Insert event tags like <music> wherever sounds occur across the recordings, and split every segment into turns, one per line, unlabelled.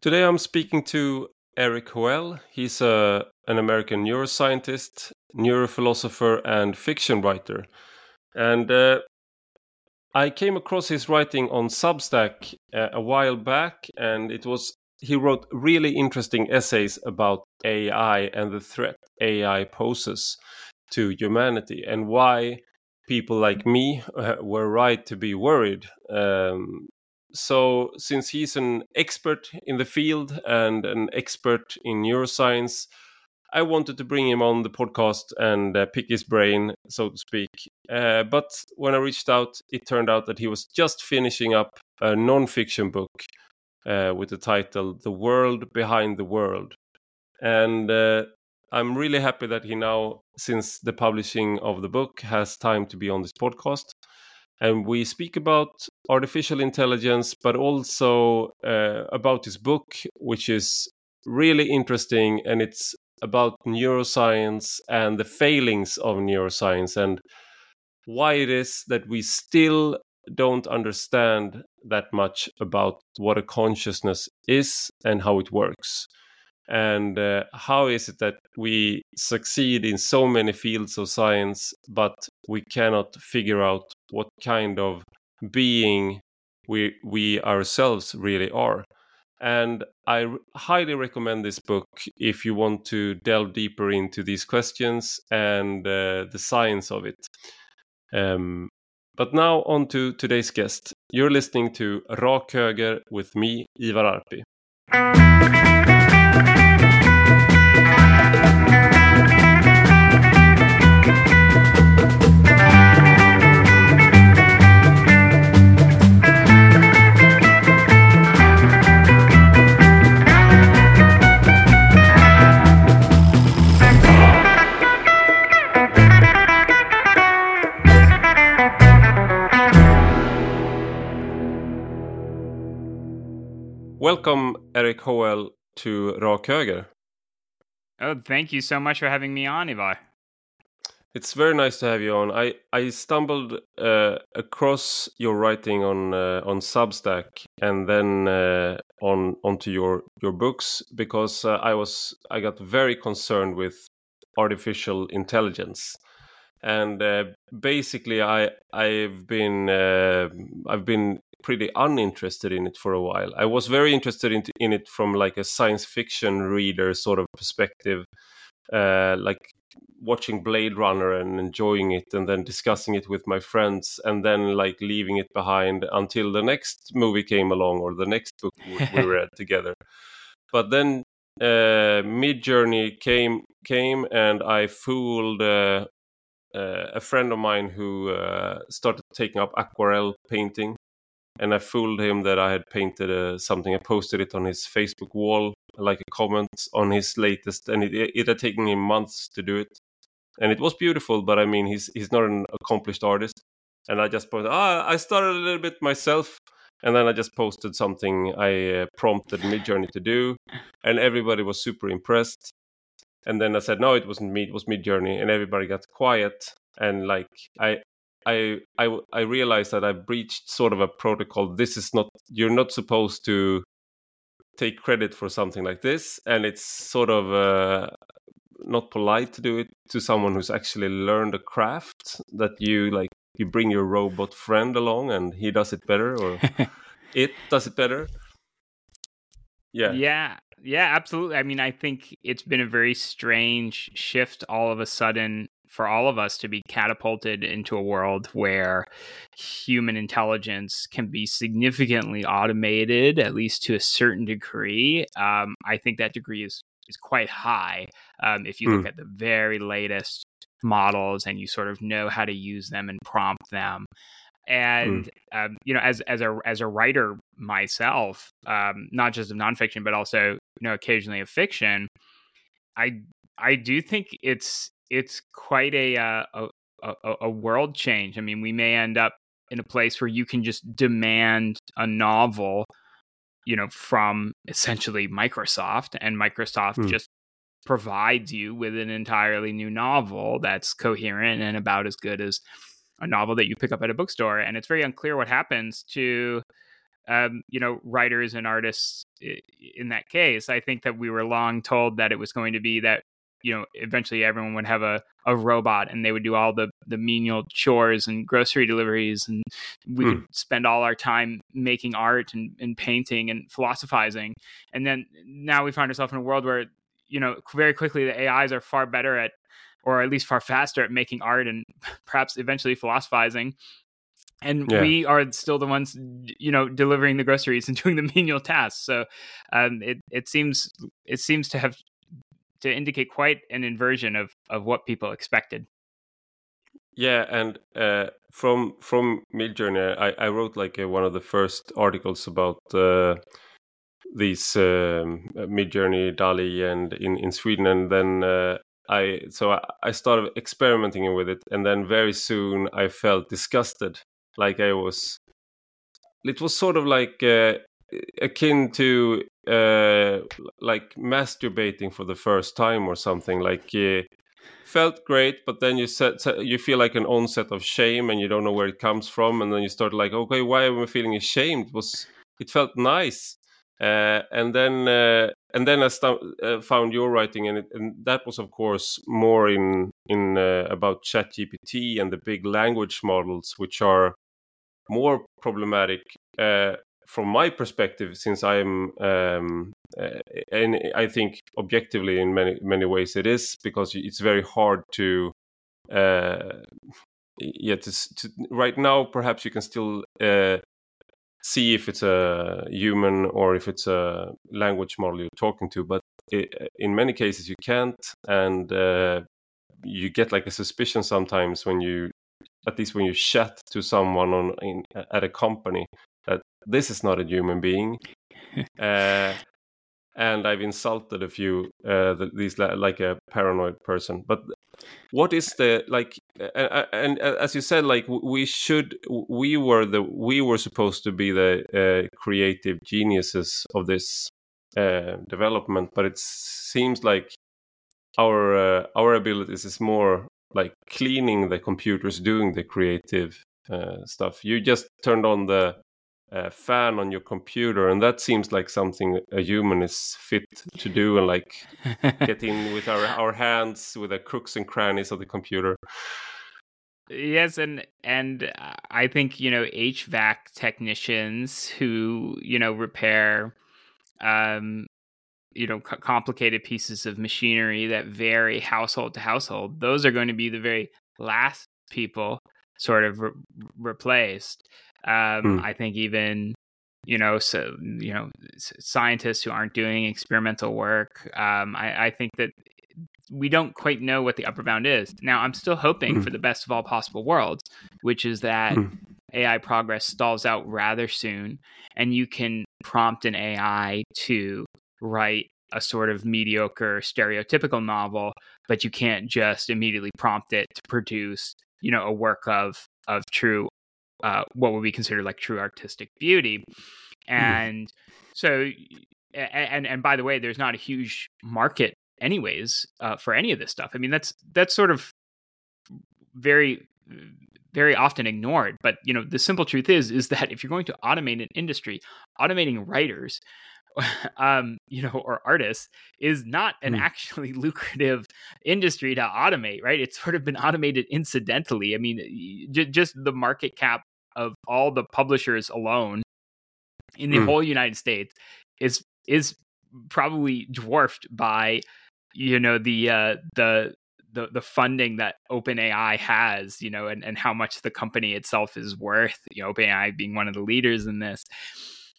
Today I'm speaking to Erik Hoel. He's a, an American neuroscientist, neurophilosopher, and fiction writer. And uh, I came across his writing on Substack uh, a while back, and it was he wrote really interesting essays about AI and the threat AI poses to humanity and why people like me uh, were right to be worried. Um, so, since he's an expert in the field and an expert in neuroscience, I wanted to bring him on the podcast and uh, pick his brain, so to speak. Uh, but when I reached out, it turned out that he was just finishing up a non-fiction book uh, with the title "The World Behind the World," and uh, I'm really happy that he now, since the publishing of the book, has time to be on this podcast. And we speak about artificial intelligence, but also uh, about his book, which is really interesting. And it's about neuroscience and the failings of neuroscience and why it is that we still don't understand that much about what a consciousness is and how it works and uh, how is it that we succeed in so many fields of science but we cannot figure out what kind of being we we ourselves really are? And i highly recommend this book if you want to delve deeper into these questions and uh, the science of it. Um, but now on to today's guest. You're listening to rak with me ivar arpi Welcome, Erik Hoel, to Rak Höger.
Oh, thank you so much for having me on, Ivar.
It's very nice to have you on. I I stumbled uh, across your writing on uh, on Substack and then uh, on onto your your books because uh, I was I got very concerned with artificial intelligence, and uh, basically I I've been uh, I've been pretty uninterested in it for a while. I was very interested in in it from like a science fiction reader sort of perspective, like watching Blade Runner and enjoying it and then discussing it with my friends and then like leaving it behind until the next movie came along or the next book we <laughs> read together. But then uh, Midjourney came came and I fooled uh, uh, a friend of mine who uh, started taking up aquarelle painting and I fooled him that I had painted uh, something. I posted it on his Facebook wall, like a comment on his latest, and it, it had taken him months to do it and it was beautiful. But I mean, he's he's not an accomplished artist, and I just posted. Ah, I started a little bit myself, and then I just posted something I uh, prompted Midjourney to do, and everybody was super impressed. And then I said, no, it wasn't me, it was Midjourney, and everybody got quiet. And like I, I, I, I realized that I breached sort of a protocol. This is not you're not supposed to take credit for something like this, and it's sort of uh, not polite to do it to someone who's actually learned a craft that you like you bring your robot friend along and he does it better or <laughs> it does it better.
Yeah. Yeah. Yeah absolutely. I mean i think it's been a very strange shift all of a sudden for all of us to be catapulted into a world where human intelligence can be significantly automated, at least to a certain degree. Um, I think that degree is is quite high um, if you mm. look at the very latest models and you sort of know how to use them and prompt them and mm. um, you know as as a as a writer myself um, not just of nonfiction but also you know occasionally of fiction i i do think it's it's quite a uh, a, a, a world change i mean we may end up in a place where you can just demand a novel you know, from essentially Microsoft, and Microsoft mm. just provides you with an entirely new novel that's coherent and about as good as a novel that you pick up at a bookstore. And it's very unclear what happens to um, you know, writers and artists in that case. I think that we were long told that it was going to be that you know eventually everyone would have a, a robot and they would do all the the menial chores and grocery deliveries and we mm. could spend all our time making art and, and painting and philosophizing and then now we find ourselves in a world where you know very quickly the ais are far better at or at least far faster at making art and <laughs> perhaps eventually philosophizing and yeah. we are still the ones you know delivering the groceries and <laughs> doing the menial tasks so um, it it seems it seems to have to indicate quite an inversion of of what people expected
yeah and uh, from from midjourney i i wrote like a, one of the first articles about uh, these um, midjourney DALL-E and in in sweden and then uh, I so I, I started experimenting with it, and then very soon I felt disgusted like I was. It was sort of like uh, akin to uh, like masturbating for the first time or something. Like uh, felt great, but then you set, you feel like an onset of shame, and you don't know where it comes from, and then you start like, okay, why am I feeling ashamed? It was it felt nice, uh, and then uh, and then I uh, found your writing, and, it, and that was of course more in in uh, about ChatGPT and the big language models, which are more problematic uh, from my perspective, since I'm, um, uh, and I think objectively in many many ways it is because it's very hard to, uh, yeah, to, to, right now perhaps you can still uh, see if it's a human or if it's a language model you're talking to, but it, in many cases you can't, and uh, you get like a suspicion sometimes when you at least when you chat to someone on in, at a company this is not a human being <laughs> uh, and i've insulted a few uh, these like a paranoid person but what is the like uh, and as you said like we should we were the we were supposed to be the uh, creative geniuses of this uh, development but it seems like our uh, our abilities is more like cleaning the computers doing the creative uh, stuff. You just turned on the uh, fan on your computer, and that seems like something a human is fit to do, and like <laughs> get in with our our hands with the crooks and crannies of the computer.
Yes, and and I think you know HVAC technicians who you know repair um, you know c- complicated pieces of machinery that vary household to household those are going to be the very last people sort of re- replaced um, hmm. i think even you know so you know scientists who aren't doing experimental work um, I, I, think that we don't quite know what the upper bound is now i'm still hoping hmm. for the best of all possible worlds which is that hmm. ai progress stalls out rather soon and you can prompt an ai to write a sort of mediocre stereotypical novel but you can't just immediately prompt it to produce you know a work of of true uh, what would be considered like true artistic beauty hmm. and mm. so and and by the way there's not a huge market anyways uh, for any of this stuff i mean that's that's sort of very very often ignored but you know the simple truth is is that if you're going to automate an industry automating writers <laughs> um, you know, or artists is not an mm. actually <laughs> lucrative industry to automate, right? It's sort of been automated incidentally. I mean, j- just the market cap of all the publishers alone in the mm. whole United States is is probably dwarfed by you know the uh the the the funding that OpenAI has, you know, and, and how much the company itself is worth, you know, OpenAI being one of the leaders in this.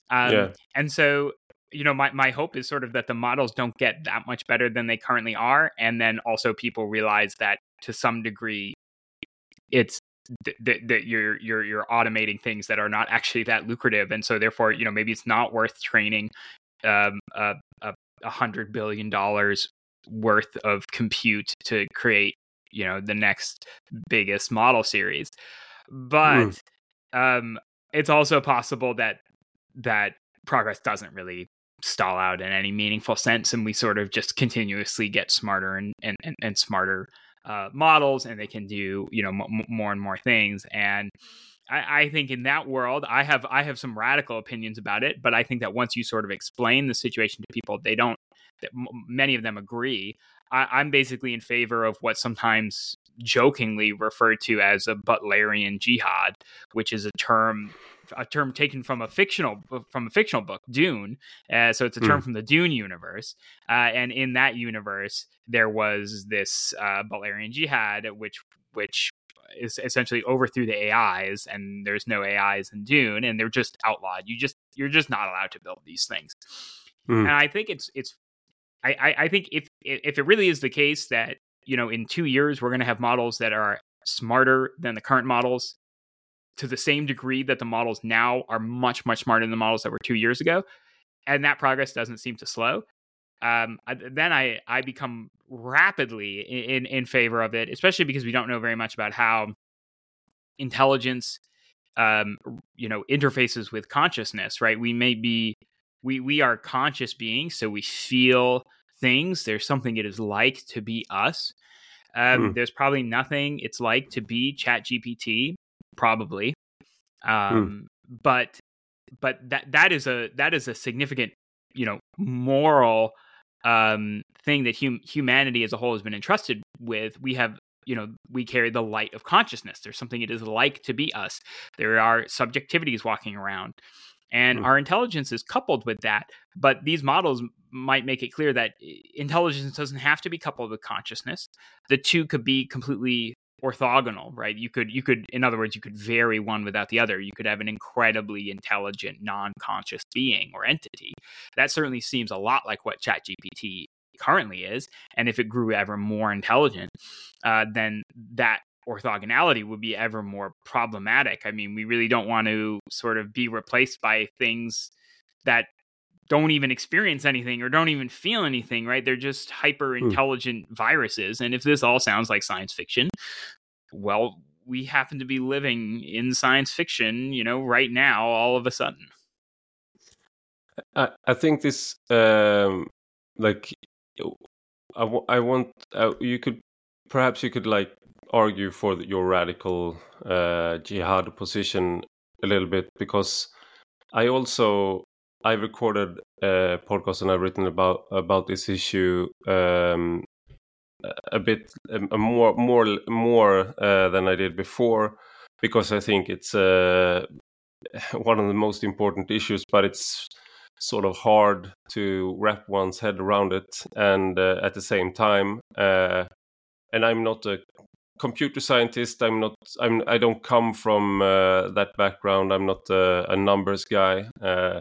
Um, yeah. And so you know my, my hope is sort of that the models don't get that much better than they currently are and then also people realize that to some degree it's that th- th- you're you're you're automating things that are not actually that lucrative and so therefore you know maybe it's not worth training um, a, a, a hundred billion dollars worth of compute to create you know the next biggest model series but mm. um it's also possible that that progress doesn't really stall out in any meaningful sense and we sort of just continuously get smarter and and, and, and smarter uh, models and they can do you know m- more and more things and I, I, think in that world, I have I have some radical opinions about it, but I think that once you sort of explain the situation to people, they don't. Many of them agree. I, I, am basically in favor of what sometimes jokingly referred to as a Butlerian jihad, which is a term a term taken from a fictional from a fictional book, Dune. Uh, so it's a term mm. from the Dune universe, uh, and in that universe, there was this uh, Butlerian jihad, which which is essentially overthrew the AIs, and there's no AIs in Dune, and they're just outlawed. You just you're just not allowed to build these things. Mm. And I think it's it's I, I I think if if it really is the case that you know in two years we're going to have models that are smarter than the current models to the same degree that the models now are much much smarter than the models that were two years ago and that progress doesn't seem to slow um, then I I become rapidly in in favor of it, especially because we don't know very much about how intelligence, um, you know, interfaces with consciousness. Right? We may be we we are conscious beings, so we feel things. There's something it is like to be us. Um, mm. There's probably nothing it's like to be Chat GPT, probably. Hmm. Um. But but that that is a that is a significant you know moral um, thing that hum- humanity as a whole has been entrusted with. We have you know we carry the light of consciousness there's something it is like to be us there are subjectivities walking around and mm. our intelligence is coupled with that but these models might make it clear that intelligence doesn't have to be coupled with consciousness the two could be completely orthogonal right? You could you could in other words you could vary one without the other. You could have an incredibly intelligent non-conscious being or entity. That certainly seems a lot like what chatgpt currently is. And if it grew ever more intelligent uh, then that orthogonality would be ever more problematic. I mean we really don't want to sort of be replaced by things that don't even experience anything or don't even feel anything, right? They're just hyper hmm. intelligent mm. viruses. And if this all sounds like science fiction, well, we happen to be living in science fiction, you know, right now, all of a sudden.
I, I think this, um, like, I, I want, uh, you could, perhaps you could, like, argue for the, your radical uh, jihad position a little bit because I also I recorded a podcast and I've written about about this issue um, a bit a more more more uh, than I did before because I think it's uh, <laughs> one of the most important issues, but it's sort of hard to wrap one's head around it, and uh, at the same time, uh, and I'm not a computer scientist. I'm not. I'm. I don't come from uh, that background. I'm not a, a numbers guy. Uh,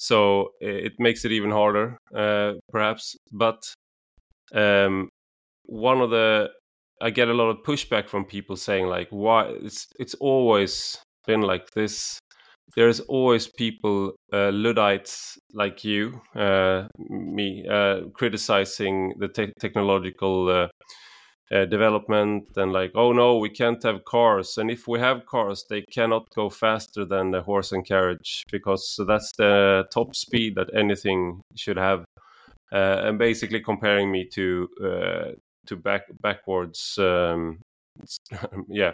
so it makes it even harder, uh, perhaps. But um, one of the I get a lot of pushback from people saying like, "Why it's it's always been like this." There's always people, uh, Luddites like you, uh, me, uh, criticizing the te- technological uh, development and like oh no we can't have cars. And if we have cars they cannot go faster than the horse and carriage because that's the top speed that anything should have. Uh, and basically comparing me to uh, to back backwards um, <laughs> yeah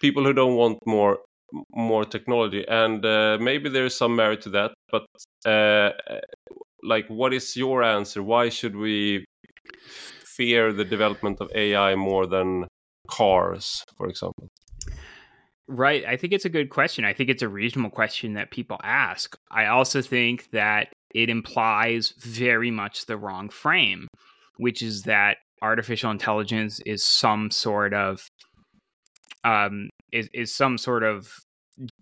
people who don't want more more technology. And uh, maybe there is some merit to that but uh, like what is your answer? Why should we fear the development of AI more than cars, for example?
Right. I think it's a good question. I think it's a reasonable question that people ask. I also think that it implies very much the wrong frame, which is that artificial intelligence is some sort of um is, is some sort of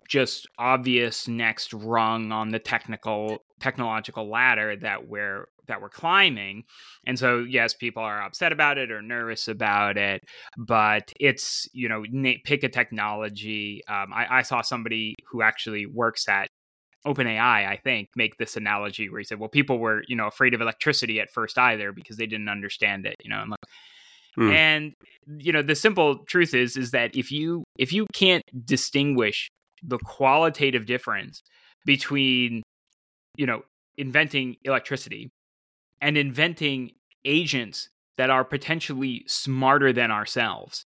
just obvious next rung on the technical technological ladder that we're that we're climbing and so yes people are upset about it or nervous about it but it's you know pick a technology um, I, I saw somebody who actually works at OpenAI, I think, make this analogy where he said, "Well, people were, you know, afraid of electricity at first either because they didn't understand it, you know." And, like, mm. and you know, the simple truth is, is that if you if you can't distinguish the qualitative difference between you know inventing electricity and inventing agents that are potentially smarter than ourselves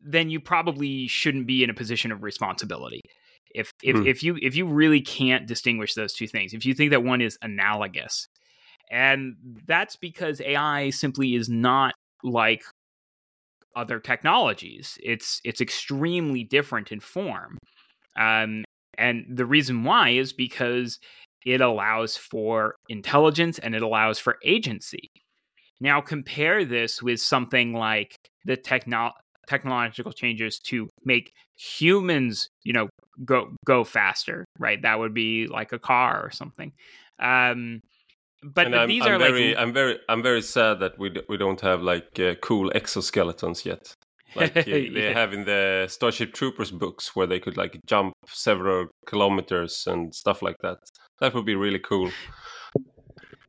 then you probably shouldn't be in a position of responsibility. If if hmm. if you if you really can't distinguish those two things, if you think that one is analogous, and that's because AI simply is not like other technologies. It's it's extremely different in form. Um, and the reason why is because it allows for intelligence and it allows for agency. Now compare this with something like the techno- technological changes to make humans, you know, go go faster, right? That would be like a car or something. Um, but, but these
I'm
are
very,
like
I'm very, I'm very sad that we we don't have like uh, cool exoskeletons yet. Like <laughs> uh, they yeah. have in the Starship Troopers books, where they could like jump several kilometers and stuff like that. That would be really cool.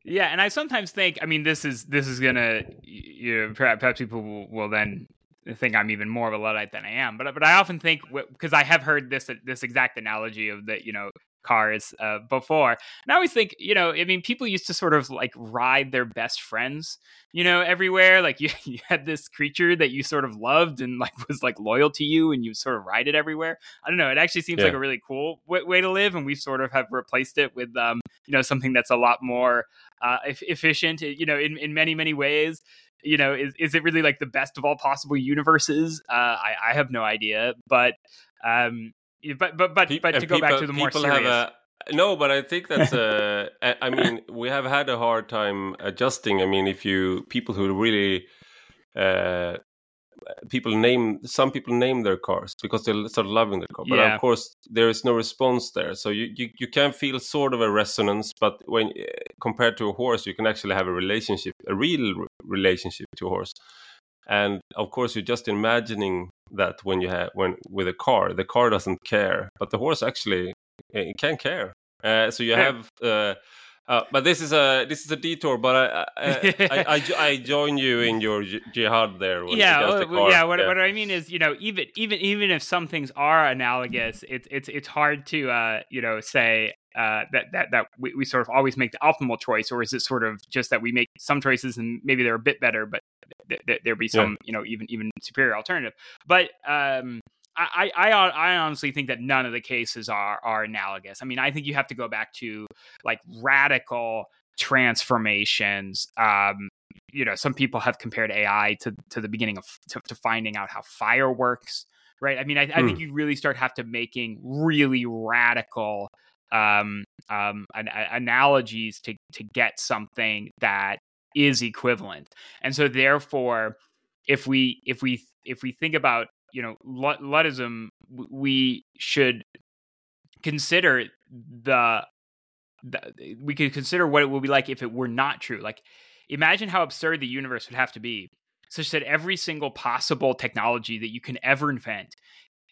Yeah, and I sometimes think, I mean, this is this is gonna, you know, perhaps people will, will then think I'm even more of a luddite than I am. But but I often think because I have heard this this exact analogy of that, you know, cars uh, before. And I always think, you know, I mean, people used to sort of like ride their best friends, you know, everywhere. Like <laughs> you, you had this creature that you sort of loved and like <laughs> was like loyal to you and you sort of ride it everywhere. I don't know. It actually seems yeah. like a really cool w- way to live. And we sort of have replaced it with, um, you know, something that's a lot more uh, efficient, you know, in, in many, many ways you know is, is it really like the best of all possible universes uh, I, I have no idea but um, but but but but to go people, back to the more serious. A,
no, but I think that's <laughs> uh, I mean, we have had a hard time adjusting. I mean, if you people who really uh, people name some people name their cars because they start loving the car but yeah. of course there is no response there so you, you you can feel sort of a resonance but when uh, compared to a horse you can actually have a relationship a real relationship to a horse and of course you're just imagining that when you have when with a car the car doesn't care but the horse actually it can care uh, so you have uh, uh, but this is a this is a detour. But I I, I, I, I join you in your jihad there.
Yeah, well, yeah. What, yeah. what I mean is, you know, even even even if some things are analogous, it's it's it's hard to uh, you know say uh, that that that we, we sort of always make the optimal choice, or is it sort of just that we make some choices and maybe they're a bit better, but th- th- there be some yeah. you know even even superior alternative. But um, I, I I honestly think that none of the cases are are analogous. I mean, I think you have to go back to like radical transformations. Um, you know, some people have compared AI to to the beginning of to, to finding out how fire works. Right. I mean, I, I think hmm. you really start have to making really radical um, um, an, analogies to to get something that is equivalent. And so, therefore, if we if we if we think about you know Luddism, we should consider the, the we could consider what it would be like if it were not true. Like, imagine how absurd the universe would have to be, such that every single possible technology that you can ever invent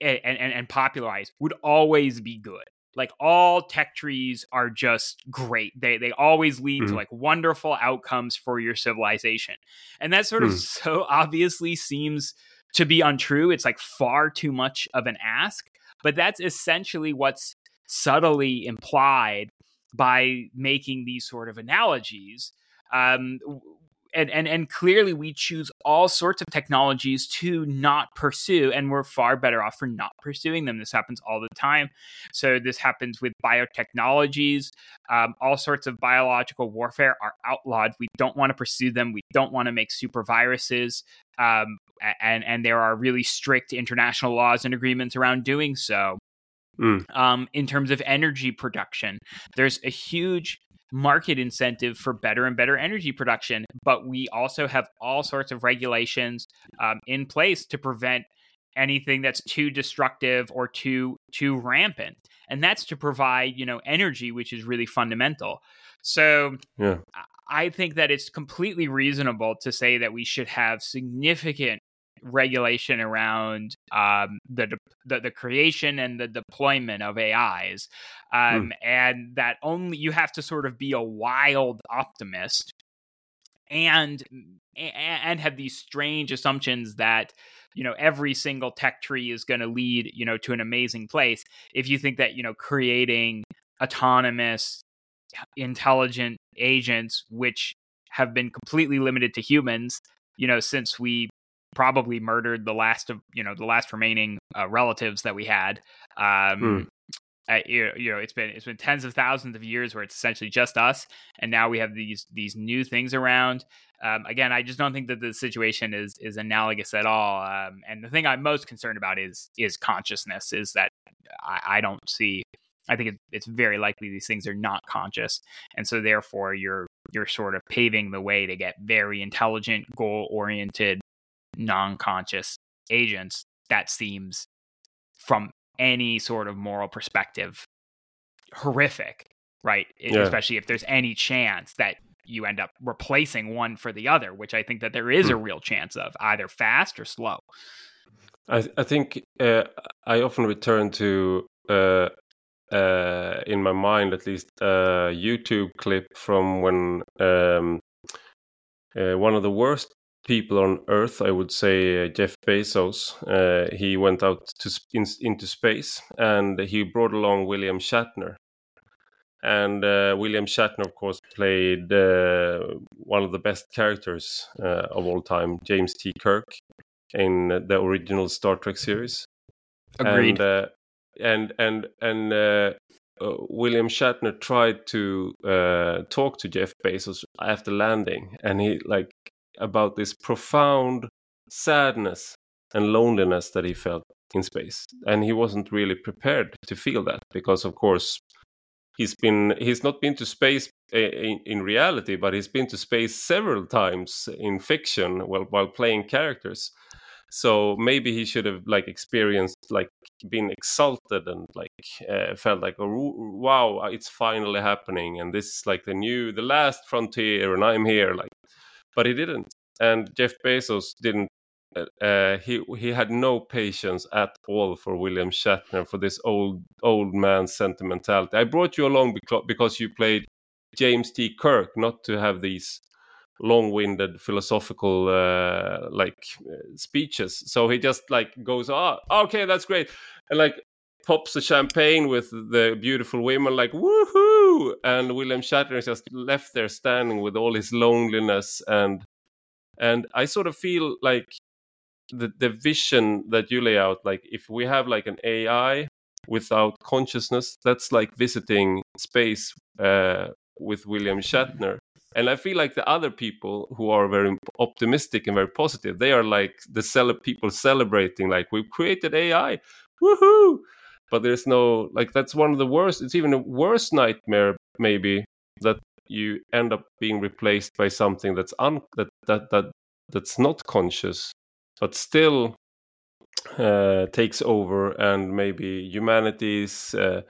and, and, and popularize would always be good like all tech trees are just great they they always lead mm-hmm. to like wonderful outcomes for your civilization and that sort mm. of <laughs> so obviously seems to be untrue. It's like far too much of an ask, but that's essentially what's subtly implied by making these sort of analogies. Um, and, and and clearly we choose all sorts of technologies to not pursue and we're far better off for not pursuing them. This happens all the time. So this happens with biotechnologies. Um, all sorts of biological warfare are outlawed. We don't want to pursue them. We don't want to make super viruses. Um, and and there are really strict international laws and agreements around doing so. Mm. Um, in terms of energy production, there's a huge market incentive for better and better energy production, but we also have all sorts of regulations um, in place to prevent anything that's too destructive or too too rampant and that's to provide you know energy which is really fundamental so yeah. i think that it's completely reasonable to say that we should have significant regulation around um, the, the, the creation and the deployment of AIs, hmm. um, and that only you have to sort of be a wild optimist and and have these strange assumptions that you know every single tech tree is going to lead you know to an amazing place if you think that you know creating autonomous intelligent agents which have been completely limited to humans you know since we probably murdered the last of you know the last remaining uh, relatives that we had. Um, uh, you, you know, it's been it's been tens of thousands of years where it's essentially just us, and now we have these these new things around. Um, again, I just don't think that the situation is is analogous at all. Um, and the thing I'm most concerned about is is consciousness. Is that I, I don't see. I think it, it's very likely these things are not conscious, and so therefore you're you're sort of paving the way to get very intelligent, goal oriented, non conscious agents. That seems, from any sort of moral perspective, horrific, right? Yeah. Especially if there's any chance that you end up replacing one for the other, which I think that there is a hmm. real chance of, either fast or slow.
I, I think uh, I often return to, uh, uh, in my mind at least, a YouTube clip from when um, uh, one of the worst people on Earth, I would say uh, Jeff Bezos, uh, he went out to in, into space and he brought along William Shatner and uh, William Shatner, of course, played uh, one of the best characters uh, of all time, James T. Kirk, in the original Star Trek series.
Agreed.
And uh, and and, and uh, uh, William Shatner tried to talk to Jeff Bezos after landing, and he like about this profound sadness and loneliness that he felt in space, and he wasn't really prepared to feel that because, of course he's been he's not been to space in, in reality, but he's been to space several times in fiction while while playing characters. So maybe he should have like experienced like been exalted and like uh, felt like oh wow it's finally happening and this is like the new the last frontier and I'm here like but he didn't and Jeff Bezos didn't uh, uh, he he had no patience at all for William Shatner for this old old man sentimentality. I brought you along because you played James T. Kirk, not to have these long-winded philosophical uh, like uh, speeches. So he just like goes, "Ah, oh, okay, that's great," and like pops the champagne with the beautiful women, like woohoo! And William Shatner is just left there standing with all his loneliness. And and I sort of feel like the, the vision that you lay out like if we have like an ai without consciousness that's like visiting space uh, with william shatner. And i feel like the other people who are very optimistic and very positive they are like the cele- people celebrating like we've created ai woohoo but there's no like that's one of the worst it's even a worse nightmare maybe that you end up being replaced by something that's un that that that that's not conscious but still uh, takes over and maybe humanity's uh,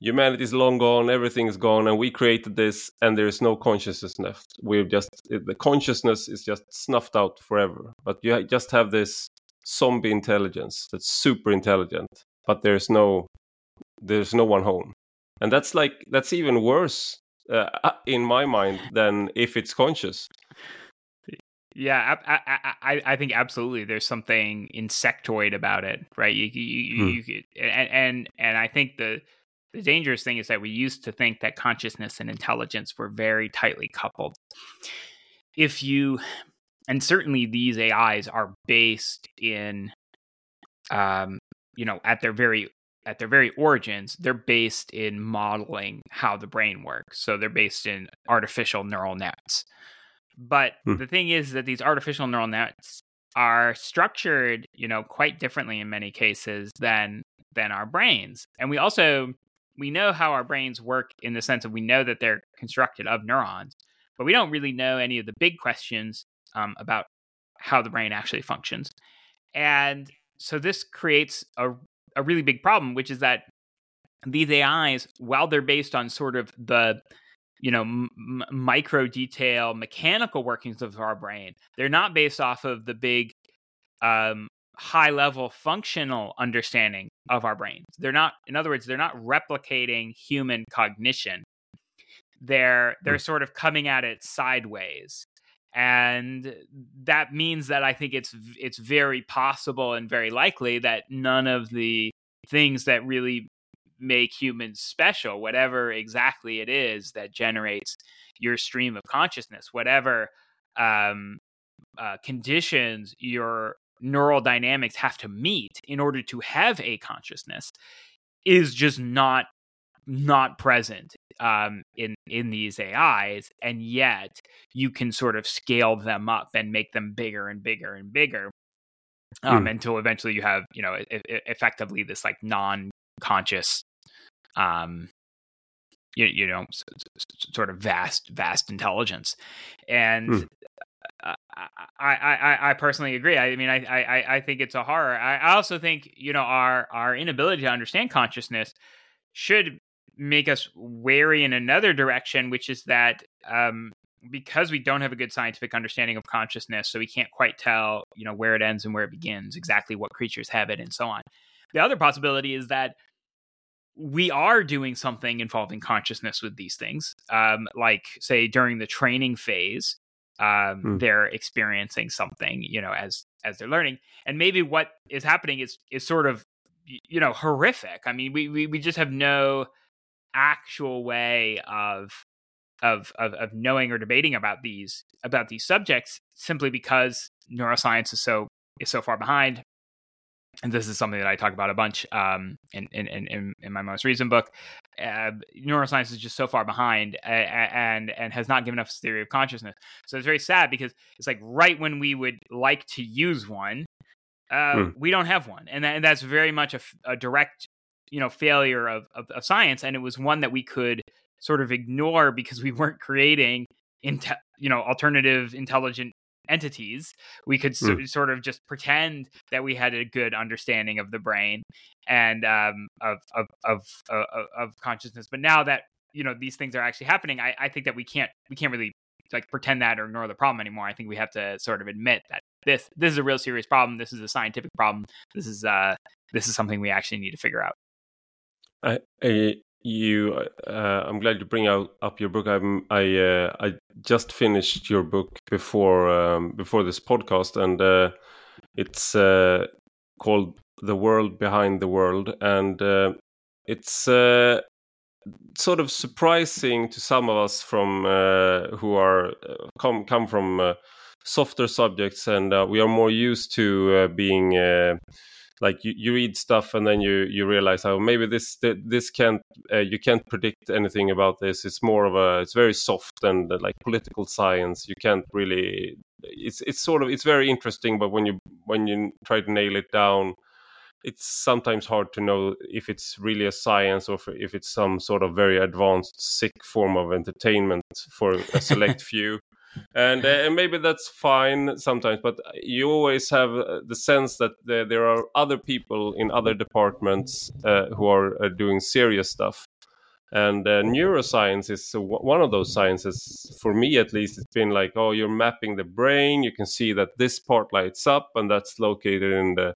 humanity's long gone everything is gone and we created this and there is no consciousness left. We've just the consciousness is just snuffed out forever but you just have this zombie intelligence that's super intelligent but there's no there's no one home and that's like that's even worse uh, in my mind than if it's conscious
yeah, I, I, I think absolutely. There's something insectoid about it, right? You, you, hmm. you, you and, and and I think the the dangerous thing is that we used to think that consciousness and intelligence were very tightly coupled. If you, and certainly these AIs are based in, um, you know, at their very at their very origins, they're based in modeling how the brain works. So they're based in artificial neural nets. But hmm. the thing is that these artificial neural nets are structured, you know, quite differently in many cases than than our brains. And we also we know how our brains work in the sense of we know that they're constructed of neurons, but we don't really know any of the big questions um, about how the brain actually functions. And so this creates a, a really big problem, which is that these AIs, while they're based on sort of the you know m- micro detail mechanical workings of our brain they're not based off of the big um, high level functional understanding of our brains. They're not in other words they're not replicating human cognition. They're they're mm. sort of coming at it sideways and that means that i think it's it's very possible and very likely that none of the things that really make humans special, whatever exactly it is that generates your stream of consciousness, whatever um, uh, conditions your neural dynamics have to meet in order to have a consciousness is just not not present um, in in these AIs, and yet you can sort of scale them up and make them bigger and bigger and bigger um, mm. until eventually you have you know effectively this like non-conscious um you, you know sort of vast vast intelligence and mm. I, I, I personally agree. I mean, I, I, I think it's a horror. I also think, you know, our, our inability to understand consciousness should make us wary in another direction, which is that um, because we don't have a good scientific understanding of consciousness, so we can't quite tell, you know, where it ends and where it begins, exactly what creatures have it, and so on. The other possibility is that we are doing something involving consciousness with these things, um, like say during the training phase, um, hmm. they're experiencing something, you know, as as they're learning, and maybe what is happening is is sort of, you know, horrific. I mean, we we, we just have no actual way of of, of of knowing or debating about these about these subjects simply because neuroscience is so is so far behind and this is something that I talk about a bunch um, in, in, in, in my most recent book. Uh, neuroscience is just so far behind and and has not given us a theory of consciousness. So it's very sad because it's like right when we would like to use one, uh, hmm. we don't have one, and, that, and that's very much a, a, direct you know failure of, of, of science, and it was one that we could sort of ignore because we weren't creating inte- you know alternative intelligent entities. We could so, mm. sort of just pretend that we had a good understanding of the brain and um, of, of, of of of consciousness. But now that you know these things are actually happening I, I think that we can't we can't really like pretend that or ignore the problem anymore. I think we have to sort of admit that this this is a real serious problem. This is a scientific problem. This is uh this is something we actually need to figure out
I, I you uh, i'm glad you bring out up your book. I'm i uh, i just finished your book before um, before this podcast and uh, it's uh, called the world behind the world and uh, it's uh, sort of surprising to some of us from who are come come from softer subjects and we are more used to being like you, you read stuff and then you you realize oh maybe this this can't uh, you can't predict anything about this. It's more of a it's very soft and uh, like political science. You can't really it's it's sort of it's very interesting but when you when you try to nail it down it's sometimes hard to know if it's really a science or if it's some sort of very advanced sick form of entertainment for a select <laughs> few and uh, and maybe that's fine sometimes but you always have uh, the sense that there, there are other people in other departments uh, who are uh, doing serious stuff. And uh, neuroscience is one of those sciences for me at least it's been like oh you're mapping the brain you can see that this part lights up and that's located in the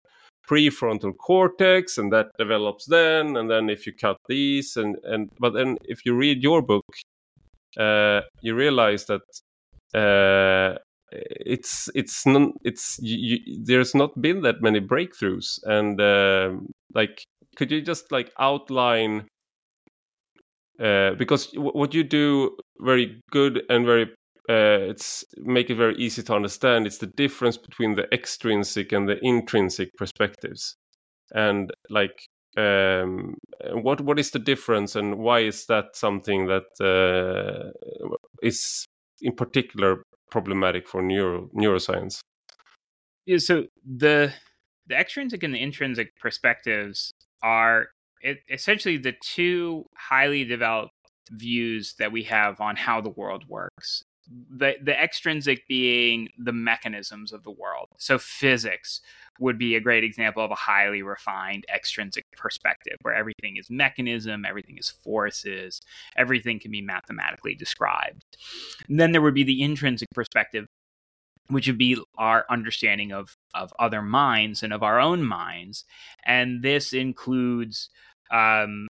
prefrontal cortex and that develops then and then if you cut these and and but then if you read your book uh, you realize that uh, it's it's non, it's you, there's not been that many breakthroughs. And uh, like could you just like outline uh, because what you do very good and very uh, it's make it very easy to understand it's the difference between the extrinsic and the intrinsic perspectives. And like um, what what is the difference and why is that something that uh, is in particular problematic for neuro neuroscience?
Yeah, so the the extrinsic and the intrinsic perspectives are essentially the two highly developed views that we have on how the world works the the extrinsic being the mechanisms of the world. So physics would be a great example of a highly refined extrinsic perspective where everything is mechanism, everything is forces, everything can be mathematically described. And then there would be the intrinsic perspective which would be our understanding of of other minds and of our own minds. And this includes um,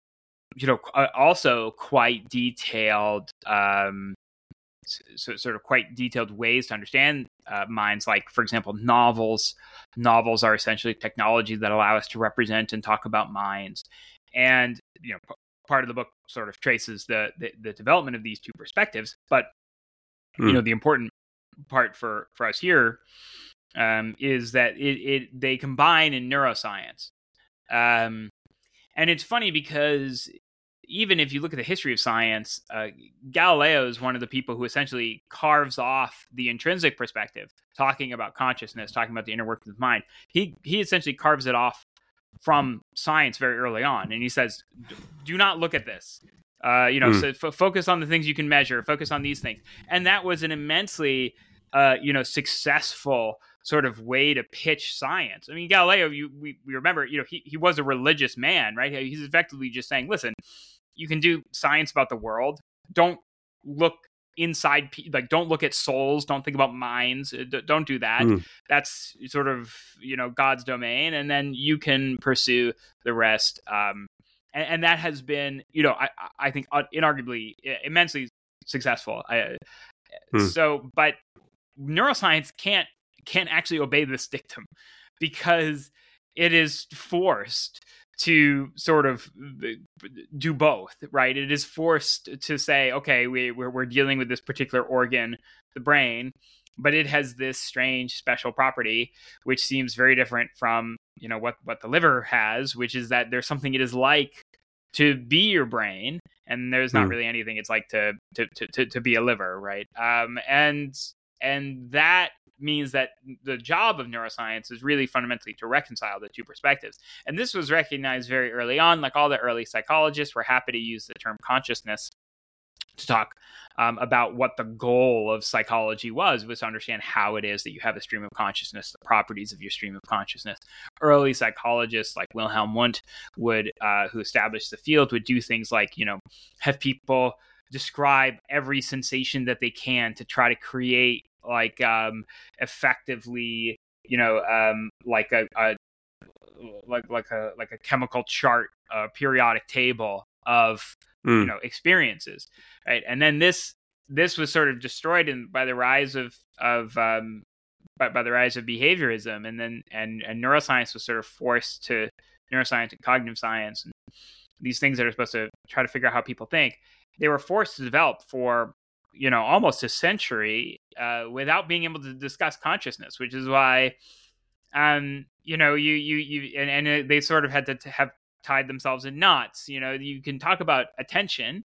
you know also quite detailed um, so, sort of quite detailed ways to understand uh, minds like for example novels novels are essentially technology that allow us to represent and talk about minds and you know p- part of the book sort of traces the, the, the development of these two perspectives but mm. you know hmm. the important part for for us here um, is that it, it they combine in neuroscience. Um, and it's funny because even if you look at the history of science, uh, Galileo is one of the people who essentially carves off the intrinsic perspective, talking about consciousness, talking about the inner workings of the mind. He he essentially carves it off from science very early on, and he says, "Do not look at this. Uh, you know, mm. so f- focus on the things you can measure. Focus on these things." And that was an immensely, uh, you know, successful sort of way to pitch science. I mean, Galileo, you, we, we remember, you know, he, he was a religious man, right? He's effectively just saying, listen, you can do science about the world. Don't look inside like don't look at souls don't think about minds uh, don't do that mm. that's sort of you know god's domain and then you can pursue the rest um and, and that has been you know i i think inarguably immensely successful I, mm. so but neuroscience can't can't actually obey this dictum because it is forced to sort of uh, do both, right? It is forced to say, okay, we, we're, we're dealing with this particular organ, the brain, but it has this strange special property, which seems very different from, you know, what, what the liver has, which is that there's something it is like to be your brain and there's not mm. really anything it's like to, to to to to be a liver right um and and that means that the job of neuroscience is really fundamentally to reconcile the two perspectives. And this was recognized very early on. Like all the early psychologists were happy to use the term consciousness to talk um, about what the goal of psychology was was to understand how it is that you have a stream of consciousness the properties of your stream of consciousness early psychologists like wilhelm wundt would uh, who established the field would do things like you know have people describe every sensation that they can to try to create like um effectively you know um like a, a like like a like a chemical chart a periodic table of mm. you know experiences right and then this this was sort of destroyed in, by the rise of of um by, by the rise of behaviorism and then and and neuroscience was sort of forced to neuroscience and cognitive science and these things that are supposed to try to figure out how people think they were forced to develop for you know almost a century uh, without being able to discuss consciousness, which is why um you know you you you and, and they sort of had to have tied themselves in knots. You know, you can talk about attention,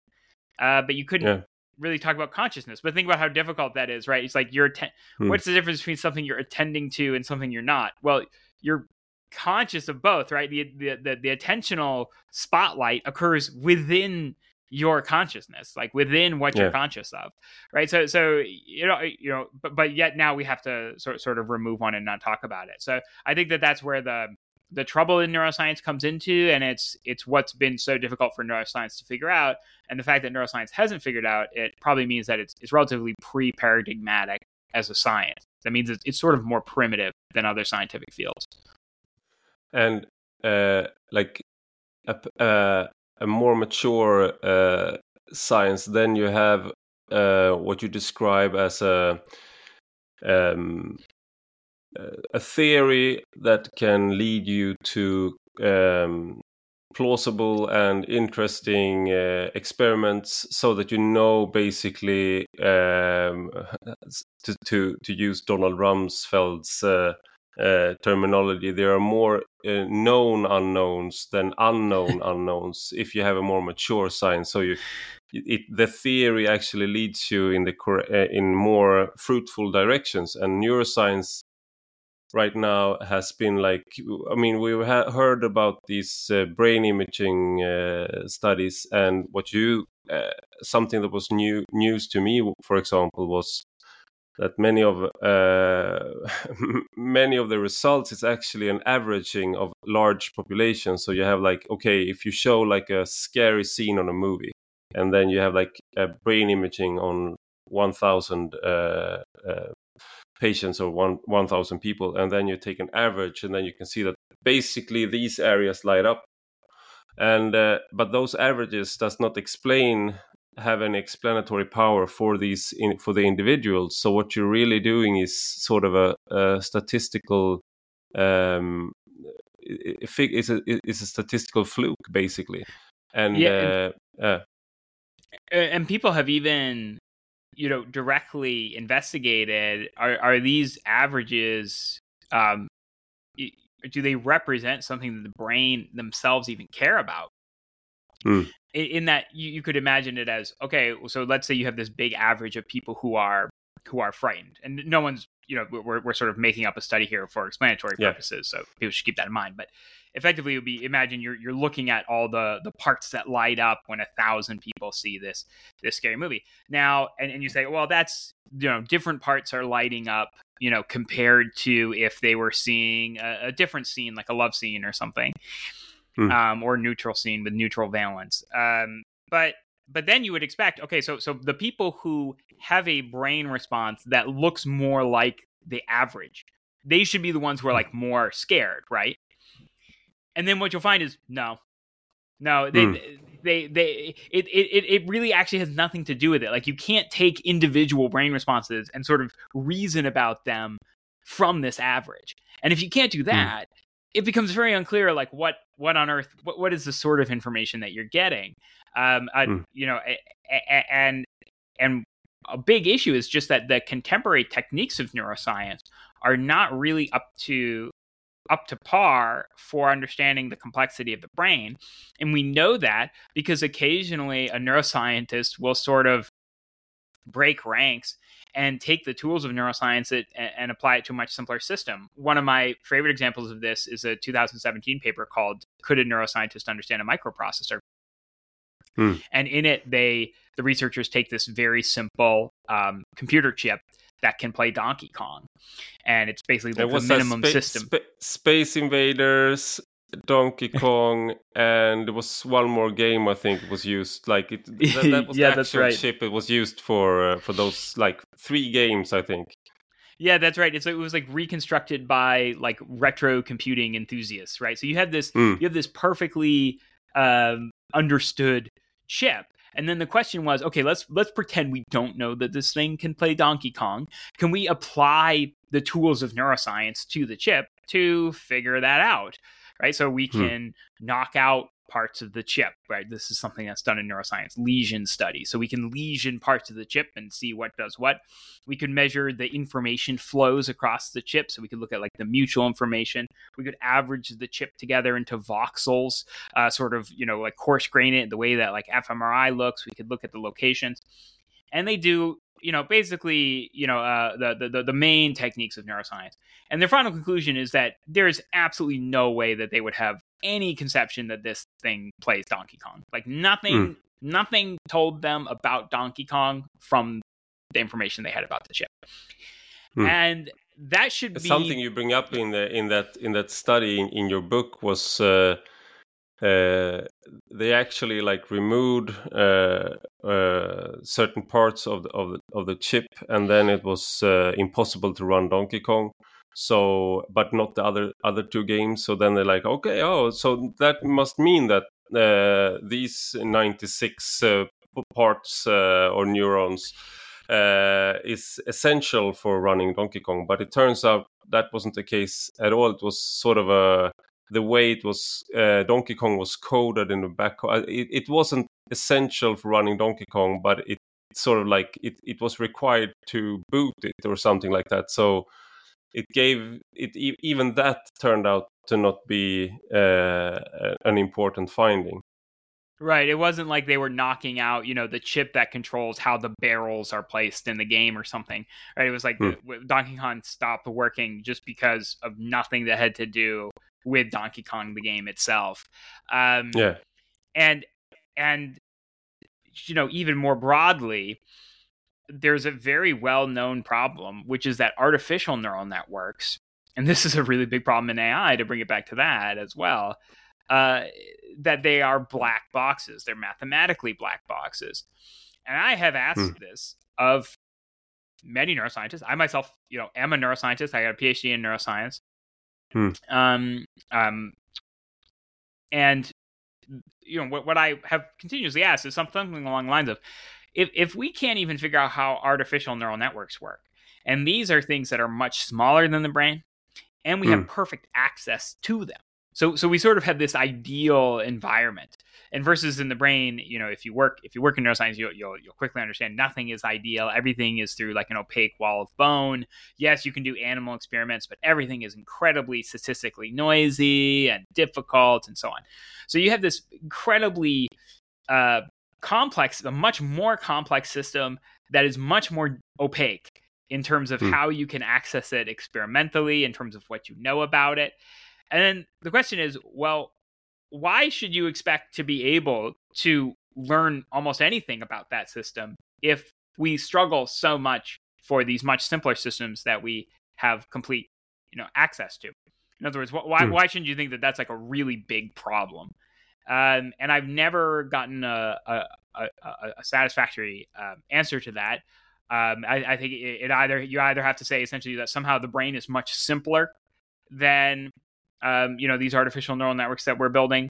uh, but you couldn't. Yeah. Really talk about consciousness, but think about how difficult that is, right? It's like you're. Atten- hmm. What's the difference between something you're attending to and something you're not? Well, you're conscious of both, right? The the the, the attentional spotlight occurs within your consciousness like within what yeah. you're conscious of right? So so you know you know but but yet now we have to sort sort of remove one and not talk about it. So i think that that's where the the trouble in neuroscience comes into and it's it's what's been so difficult for neuroscience to figure out. And the fact that neuroscience hasn't figured out it probably means that it's, it's relatively pre-paradigmatic as a science. That means it's, it's sort of more primitive than other scientific fields.
And uh, like uh, a more mature uh, science, then you have uh, what you describe as a um, a theory that can lead you to um, plausible and interesting uh, experiments so that you know basically um, <laughs> to, to, to use Donald Rumsfeld's uh, uh, terminology. There are more uh, known unknowns than unknown <laughs> unknowns if you have a more mature science. So you, it, the theory actually leads you in the uh, in more fruitful directions. And neuroscience right now has been like I mean we have heard about these uh, brain imaging uh, studies and what you something that was new news to me, for example, was that many of uh, <laughs> many of the results is actually an averaging of large populations. So you have like okay if you show like a scary scene on a movie and then you have like a brain imaging on 1000 uh, uh, patients or one 1000 people and then you take an average and then you can see that basically these areas light up. And uh, but those averages does not explain have an explanatory power for these in, for the individuals. So what you're really doing is sort of a, a statistical um, it's a it's a statistical fluke basically, and yeah,
uh, and, uh, and people have even you know directly investigated are are these averages um do they represent something that the brain themselves even care about mm. In, that you, you could imagine it as okay so let's say you have this big average of people who are who are frightened. And no one's you know we're, we're sort of making up a study here for explanatory purposes yeah. so people should keep that in mind. But effectively it would be imagine you're you're looking at all the the parts that light up when a thousand people see this this scary movie. Now and, and you say well that's you know different parts are lighting up you know compared to if they were seeing a, a different scene like a love scene or something hmm. um, or neutral scene with neutral valence um, but but then you would expect okay so so the people who have a brain response that looks more like the average they should be the ones who are hmm. like more scared right and then what you'll find is no, no, they, mm. they, they, it, it, it really actually has nothing to do with it. Like you can't take individual brain responses and sort of reason about them from this average. And if you can't do hmm. that, mm. It becomes very unclear, like what, what on earth, what, what is the sort of information that you're getting? Um, uh, mm. you know, and, and a big issue is just that the contemporary techniques of neuroscience are not really up to up to par for understanding the complexity of the brain. And we know that because occasionally a neuroscientist will sort of break ranks and take the tools of neuroscience and, and apply it to a much simpler system. One of my favorite examples of this is a 2017 paper called Could a Neuroscientist Understand a Microprocessor? Hmm. And in it, they the researchers take this very simple um, computer chip that can play Donkey Kong, and it's basically the, the minimum spa- system. Spa-
Space Invaders, Donkey Kong, and there was one more game I think was used. Like it, <laughs> that, that was yeah, the actual right. chip it was used for uh, for those like three games I think.
Yeah, that's right. It's it was like reconstructed by like retro computing enthusiasts, right? So you have this mm. you have this perfectly um, understood chip and then the question was, okay, let's let's pretend we don't know that this thing can play Donkey Kong. Can we apply the tools of neuroscience to the chip to figure that out? Right? So we hmm. can hmm. knock out parts of the chip, right? This is something that's done in neuroscience, lesion study. So we can lesion parts of the chip and see what does what. We could measure the information flows across the chip. So we could look at like the mutual information. We could average the chip together into voxels, uh, sort of, you know, like coarse grain it the way that like fMRI looks. We could look at the locations. And they do you know, basically, you know, uh, the, the the main techniques of neuroscience. And their final conclusion is that there is absolutely no way that they would have any conception that this thing plays Donkey Kong. Like nothing, mm. nothing told them about Donkey Kong from the information they had about the chip. Mm. And that should be
something you bring up in the in that in that study in, in your book was uh, uh, they actually like removed uh, uh, certain parts of the, of the of the chip, and then it was uh, impossible to run Donkey Kong. So but not the other other two games. So then they're like okay oh so that must mean that uh, these 96 uh, parts or neurons is essential for running donkey kong. But it turns out that wasn't the case at all. It was sort of a the way it was uh, donkey kong was coded in the back uh, it, it wasn't essential for running donkey kong but it sort of like it, it was required to boot it or something like that so it gave it even that turned out to not be uh, an important finding.
Right. It wasn't like they were knocking out, you know, the chip that controls how the barrels are placed in the game or something. Right. It was like hmm. Donkey Kong stopped working just because of nothing that had to do with Donkey Kong the game itself. Um,
yeah.
And and you know, even more broadly, there's a very well known problem, which is that artificial neural networks, and this is a really big problem in AI to bring it back to that as well, uh, that they are black boxes. They're mathematically black boxes. And I have asked hmm. this of many neuroscientists. I myself, you know, am a neuroscientist. I got a PhD in neuroscience. Hmm. Um, um, and you know what, what I have continuously asked is something along the lines of if if we can't even figure out how artificial neural networks work, and these are things that are much smaller than the brain, and we mm. have hmm. perfect access to them. So so we sort of have this ideal environment. And versus in the brain you know if you work if you work in neuroscience you'll, you'll you'll quickly understand nothing is ideal. Everything is through like an opaque wall of bone. Yes you can do animal experiments but everything is incredibly statistically noisy and difficult and so on. So you have this incredibly uh, complex a much more complex system that is much more opaque in terms of mm. how you can access it experimentally in terms of what you know about it and then the question is well why should you expect to be able to learn almost anything about that system if we struggle so much for these much simpler systems that we have complete you know access to? In other words why, hmm. why shouldn't you think that that's like a really big problem? Um, and i've never gotten a, a, a, a satisfactory uh, answer to that. Um, I, I, think it, it, either you either have to say essentially that somehow the brain is much simpler than um, you know these artificial neural networks that we're building,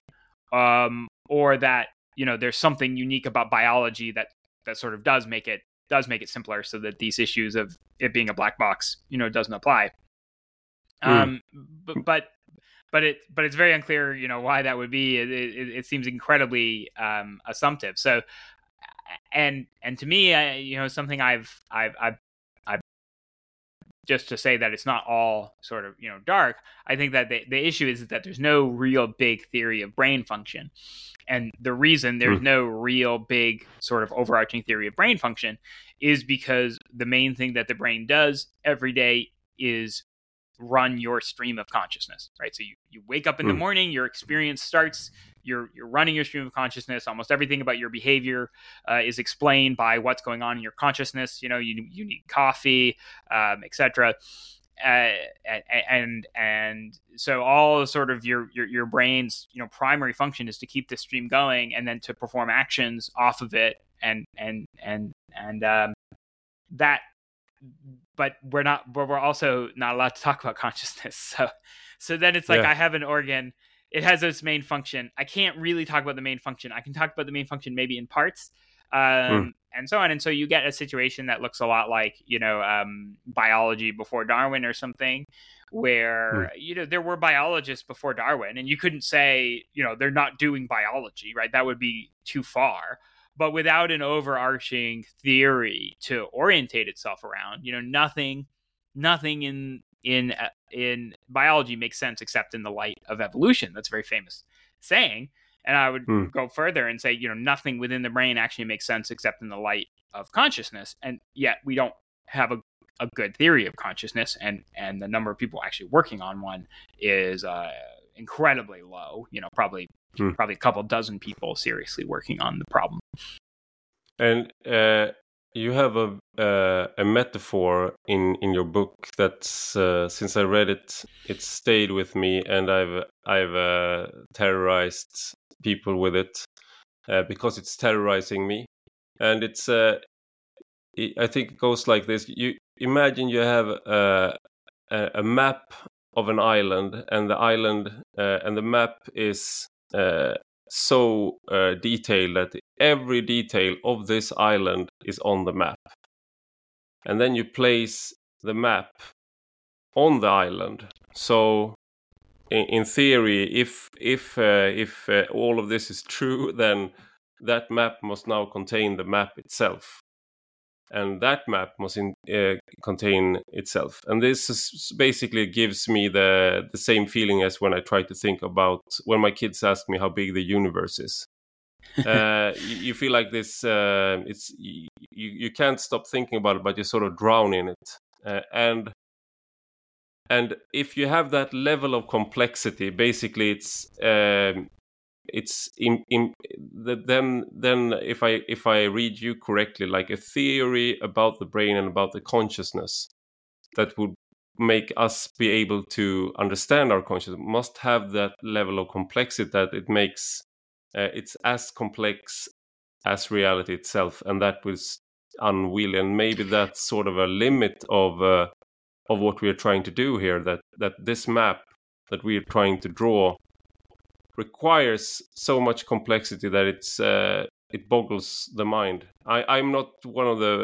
um, or that you know there's something unique about biology that that sort of does make it does make it simpler, so that these issues of it being a black box, you know, doesn't apply. Mm. Um, but, but but it but it's very unclear, you know, why that would be. It, it, it seems incredibly um, assumptive. So, and and to me, I, you know, something I've I've I've just to say that it's not all sort of you know dark i think that the, the issue is that there's no real big theory of brain function and the reason there's mm. no real big sort of overarching theory of brain function is because the main thing that the brain does every day is run your stream of consciousness right so you, you wake up in mm. the hmm. morning your experience starts you're you're running your stream of consciousness. Almost everything about your behavior uh, is explained by what's going on in your consciousness. You know, you you need coffee, um, etc. Uh, and and so all sort of your, your your brain's you know primary function is to keep the stream going and then to perform actions off of it and and and and um, that but we're not but we're also not allowed to talk about consciousness <laughs> so so then it's like yeah. i have an organ it has its main function. I can't really talk about the main function. I can talk about the main function maybe in parts, um, mm. and so on. And so you get a situation that looks a lot like you know um, biology before Darwin or something, where mm. you know there were biologists before Darwin, and you couldn't say you know they're not doing biology, right? That would be too far. But without an overarching theory to orientate itself around, you know, nothing, nothing in in uh, in biology makes sense except in the light of evolution. That's a very famous saying. And I would hmm. go further and say, you know, nothing within the brain actually makes sense except in the light of consciousness. And yet we don't have a, a good theory of consciousness, and and the number of people actually working on one is uh, incredibly low. You know, probably hmm. probably a couple dozen people seriously working on the problem.
And uh, you have a uh, a metaphor in in your book that's uh, since I read it, it stayed with me, and I've I've uh, terrorized people with it uh, because it's terrorizing me, and it's uh, I think it goes like this: you imagine you have a a map of an island, and the island uh, and the map is so uh, detailed that every detail of this island is on the map. And then you place the map on the island. So in, in theory, if if uh, if uh, all of this is true, <laughs> then that map must now contain the map itself and that map must in, uh, contain itself. And this is basically gives me the the same feeling as when I try to think about when my kids ask me how big the universe is. <laughs> uh, you, you, feel like this. Uh, it's you, you can't stop thinking about it, but you sort of drown in it. Uh, and and if you have that level of complexity, basically, it's um, it's in, in then then if i if i read you correctly like a theory about the brain and about the consciousness that would make us be able to understand our consciousness must have that level of complexity that it makes uh, it's as complex as reality itself and that was unwieldy. And maybe that's sort of a limit of uh, of what we are trying to do here that that this map that we are trying to draw requires so much complexity that it's uh, it boggles the mind. I, I'm not one of the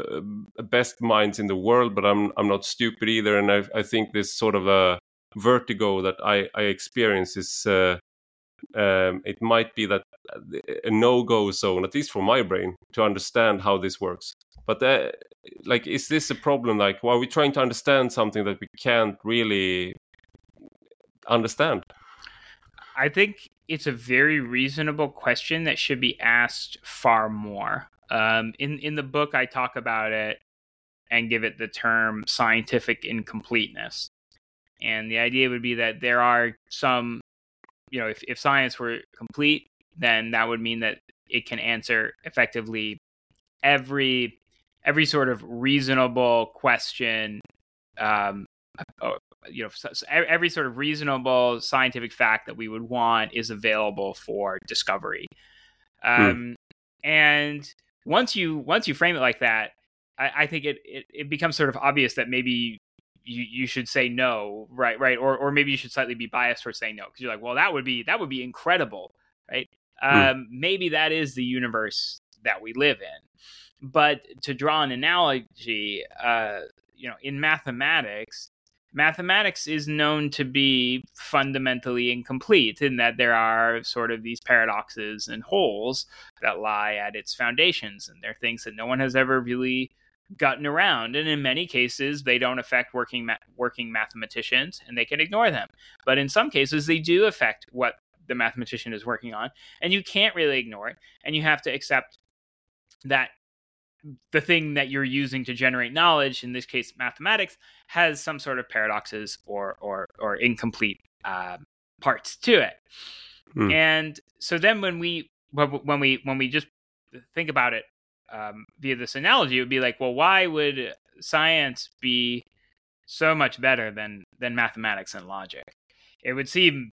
uh, best minds in the world, but I'm I'm not stupid either, and I, I think this sort of a vertigo that I, I experience is uh, um, it might be that a no-go zone, at least for my brain, to understand how this works. But uh, like, is this a problem? Like, are we trying to understand something that we can't really understand?
I think it's a very reasonable question that should be asked far more. Um, in in the book, I talk about it and give it the term scientific incompleteness. And the idea would be that there are some, you know, if, if science were complete, then that would mean that it can answer effectively every every sort of reasonable question um, you know every sort of reasonable scientific fact that we would want is available for discovery hmm. um, and once you once you frame it like that i, I think it, it, it becomes sort of obvious that maybe you, you should say no right right or or maybe you should slightly be biased towards saying no because you're like well that would be that would be incredible right hmm. um, maybe that is the universe that we live in but to draw an analogy uh, you know in mathematics mathematics is known to be fundamentally incomplete in that there are sort of these paradoxes and holes that lie at its foundations and they're things that no one has ever really gotten around and in many cases they don't affect working ma- working mathematicians and they can ignore them. But in some cases they do affect what the mathematician is working on and you can't really ignore it and you have to accept that the thing that you're using to generate knowledge, in this case mathematics, has some sort of paradoxes or or or incomplete uh, parts to it. Hmm. And so then when we when we when we just think about it um, via this analogy, it would be like, well, why would science be so much better than than mathematics and logic? It would seem,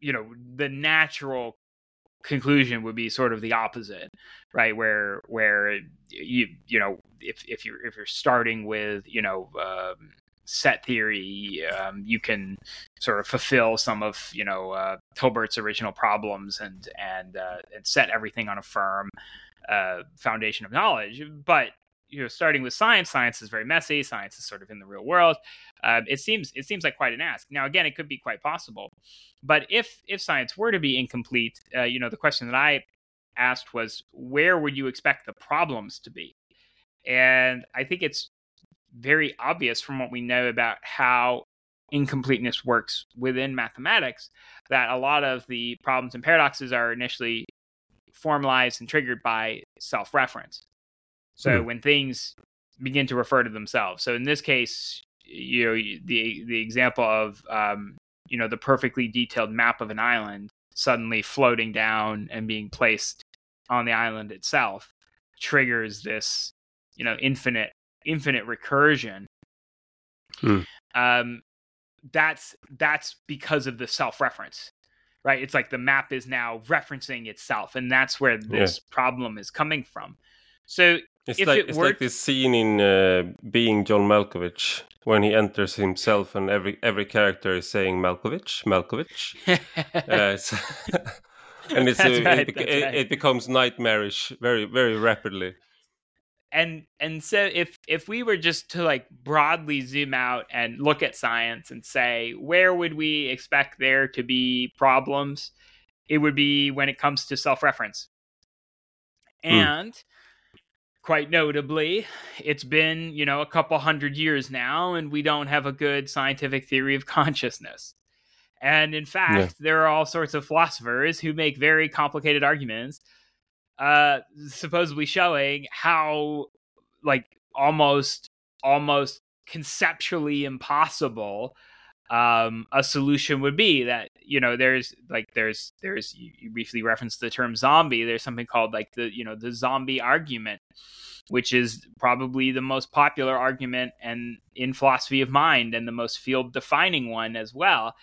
you know, the natural conclusion would be sort of the opposite, right? Where where you you know if if you're if you're starting with you know um, set theory, um, you can sort of fulfill some of you know uh, Hilbert's original problems and and uh, and set everything on a firm uh, foundation of knowledge. But you know, starting with science, science is very messy. Science is sort of in the real world. Uh, it seems it seems like quite an ask. Now, again, it could be quite possible, but if if science were to be incomplete, uh, you know, the question that I asked was, where would you expect the problems to be? And I think it's very obvious from what we know about how incompleteness works within mathematics that a lot of the problems and paradoxes are initially formalized and triggered by self-reference. So hmm. when things begin to refer to themselves. So in this case, you know, the the example of um, you know the perfectly detailed map of an island suddenly floating down and being placed on the island itself triggers this you know infinite infinite recursion. Hmm. Um, that's that's because of the self-reference right it's like the map is now referencing itself and that's where this yeah. problem is coming from so
it's if like it it's like this scene in uh, Being John Malkovich when he enters himself and every every character is saying Malkovich, Malkovich, <laughs> uh, <laughs> and it's uh, right, it, it, right. it, becomes nightmarish very very rapidly.
And and so if if we were just to like broadly zoom out and look at science and say where would we expect there to be problems, it would be when it comes to self reference. Hmm. And mm quite notably, it's been, you know, a couple hundred years now, and we don't have a good scientific theory of <laughs> consciousness. And in fact, yeah. there are all sorts of philosophers who make very complicated arguments, uh, supposedly showing how, like, almost, almost conceptually impossible um, a solution would be that you know there's like there's there's you, briefly referenced the term zombie. There's something called like the you know the zombie argument which is probably the most popular argument and in philosophy of mind and the most field defining one as well.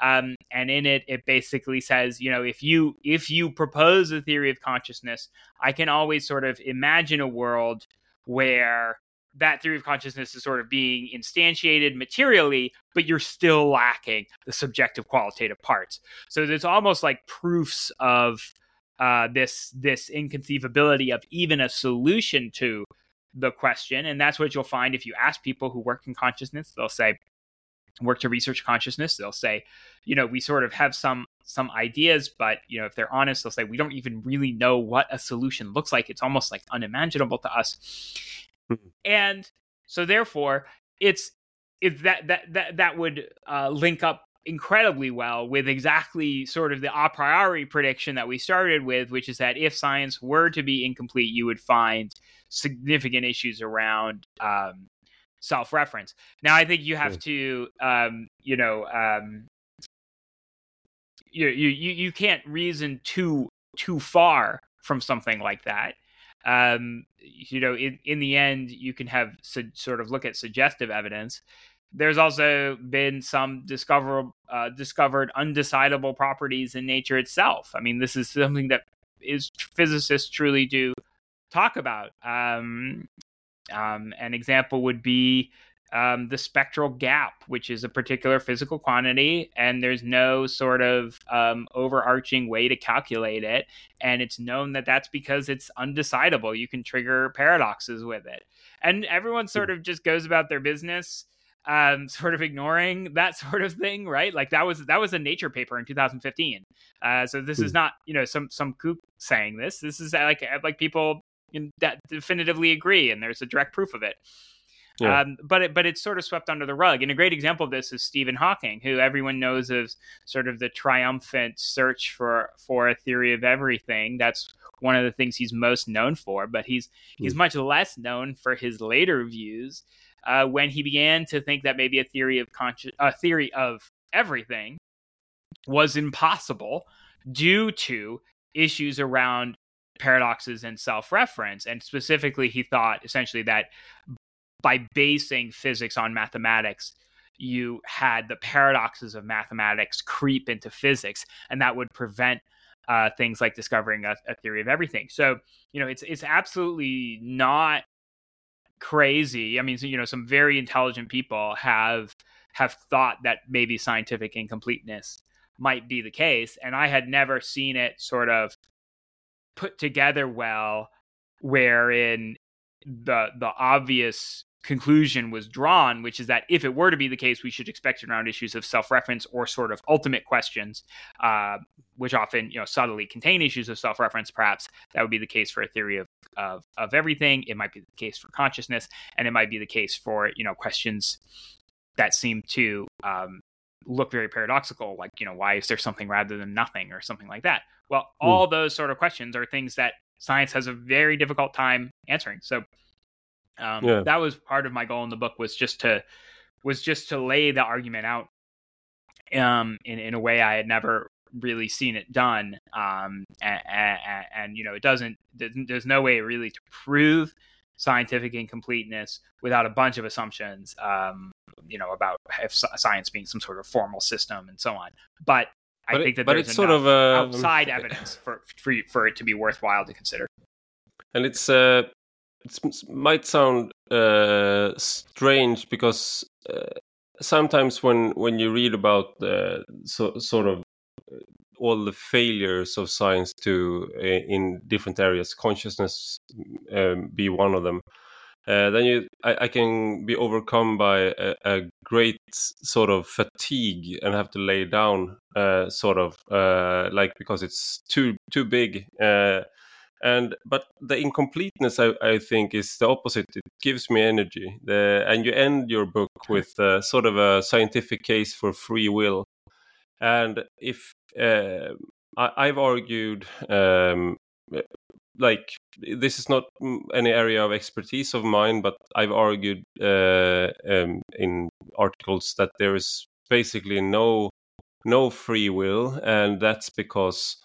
Um, and in it it basically says you know if you if you propose a theory of consciousness i can always sort of imagine a world where that theory of consciousness is sort of being instantiated materially, but you're still lacking the subjective qualitative parts. So there's almost like proofs of uh, this this inconceivability of even a solution to the question, and that's what you'll find if you ask people who work in consciousness. They'll say, work to research consciousness. They'll say, you know, we sort of have some some ideas, but you know, if they're honest, they'll say we don't even really know what a solution looks like. It's almost like unimaginable to us. Mm-hmm. And so therefore, it's it's that that that that would uh, link up incredibly well with exactly sort of the a priori prediction that we started with, which is that if science were to be incomplete, you would find significant issues around um, self reference. Now, I think you have to, um, you know, um, you, you you can't reason too too far from something like that. Um, you know, in in the end, you can have su- sort of look at suggestive evidence. There's also been some discover uh, discovered undecidable properties in nature itself. I mean, this is something that is physicists truly do talk about. Um, um, an example would be um, the spectral gap, which is a particular physical quantity, and there's no sort of um, overarching way to calculate it. And it's known that that's because it's undecidable. You can trigger paradoxes with it. And everyone sort of just goes about their business um, <laughs> sort of ignoring that sort of thing, right? Like that was that was a Nature paper in 2015. Uh, so this is hmm. not you know some some kook saying this. This is like like people that definitively agree, and there's a direct proof of it. Yeah. Um, but it, but it's sort of swept under the rug. And a great example of this is Stephen Hawking, who everyone knows as sort of the triumphant search for for a theory of everything. That's one of the things he's most known for. But he's he's hmm. much less known for his later views uh, when he began to think that maybe a theory of conscious a theory of everything was impossible due to issues around paradoxes and self-reference and specifically he thought essentially that by basing physics on mathematics you had the paradoxes of mathematics creep into physics and that would prevent uh, things like discovering a, a, theory of everything so you know it's it's absolutely not crazy. I mean, you know, some very intelligent people have have thought that maybe scientific incompleteness might be the case, and I had never seen it sort of put together well, wherein the the obvious conclusion was drawn, which is that if it were to be the case, we should expect it around issues of self-reference or sort of ultimate questions, uh, which often you know subtly contain issues of self-reference. Perhaps that would be the case for a theory of, of of everything. It might be the case for consciousness, and it might be the case for you know questions that seem to um, look very paradoxical, like you know why is there something rather than nothing or something like that. Well, hmm. all those sort of questions are things that science has a very difficult time answering. So um, yeah. That was part of my goal in the book was just to was just to lay the argument out um, in in a way I had never really seen it done. Um, and, and, and, you know, it doesn't. There's no way really to prove scientific incompleteness without a bunch of assumptions. Um, you know, about if science being some sort of formal system and so on. But I but think that it, there's it's sort of uh, outside evidence for, for for it to be worthwhile to consider.
And it's uh, it might sound uh, strange because uh, sometimes when when you read about the so, sort of uh, all the failures of science to in different areas, consciousness um, be one of them. Uh, then you, I, I, can be overcome by a, a, great sort of fatigue and have to lay down, uh, sort of uh, like because it's too too big but the incompleteness I, I, think is the opposite. It gives me energy. The, and you end your book <laughs> with uh, sort of a scientific case for free will. And if uh, I, have argued um, like this is not any area of expertise of mine but i've argued uh, um, in articles that there is basically no no free will. And that's because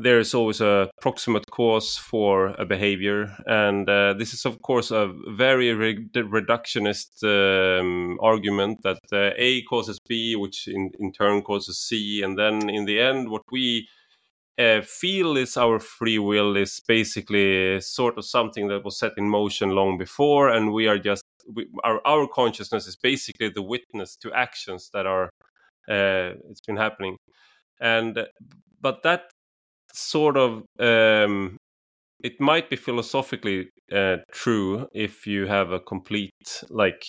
there is always a proximate cause for a behavior. And uh, this is of course a very re- reductionist um, argument that uh, a causes b which in, in turn causes c. And then in the end what we uh, feel is our free will is basically sort of something that was set in motion long before. And we are just we, our, our consciousness is basically the witness to actions that are uh, it's been happening. And but that sort of um, it might be philosophically uh, true if you have a complete like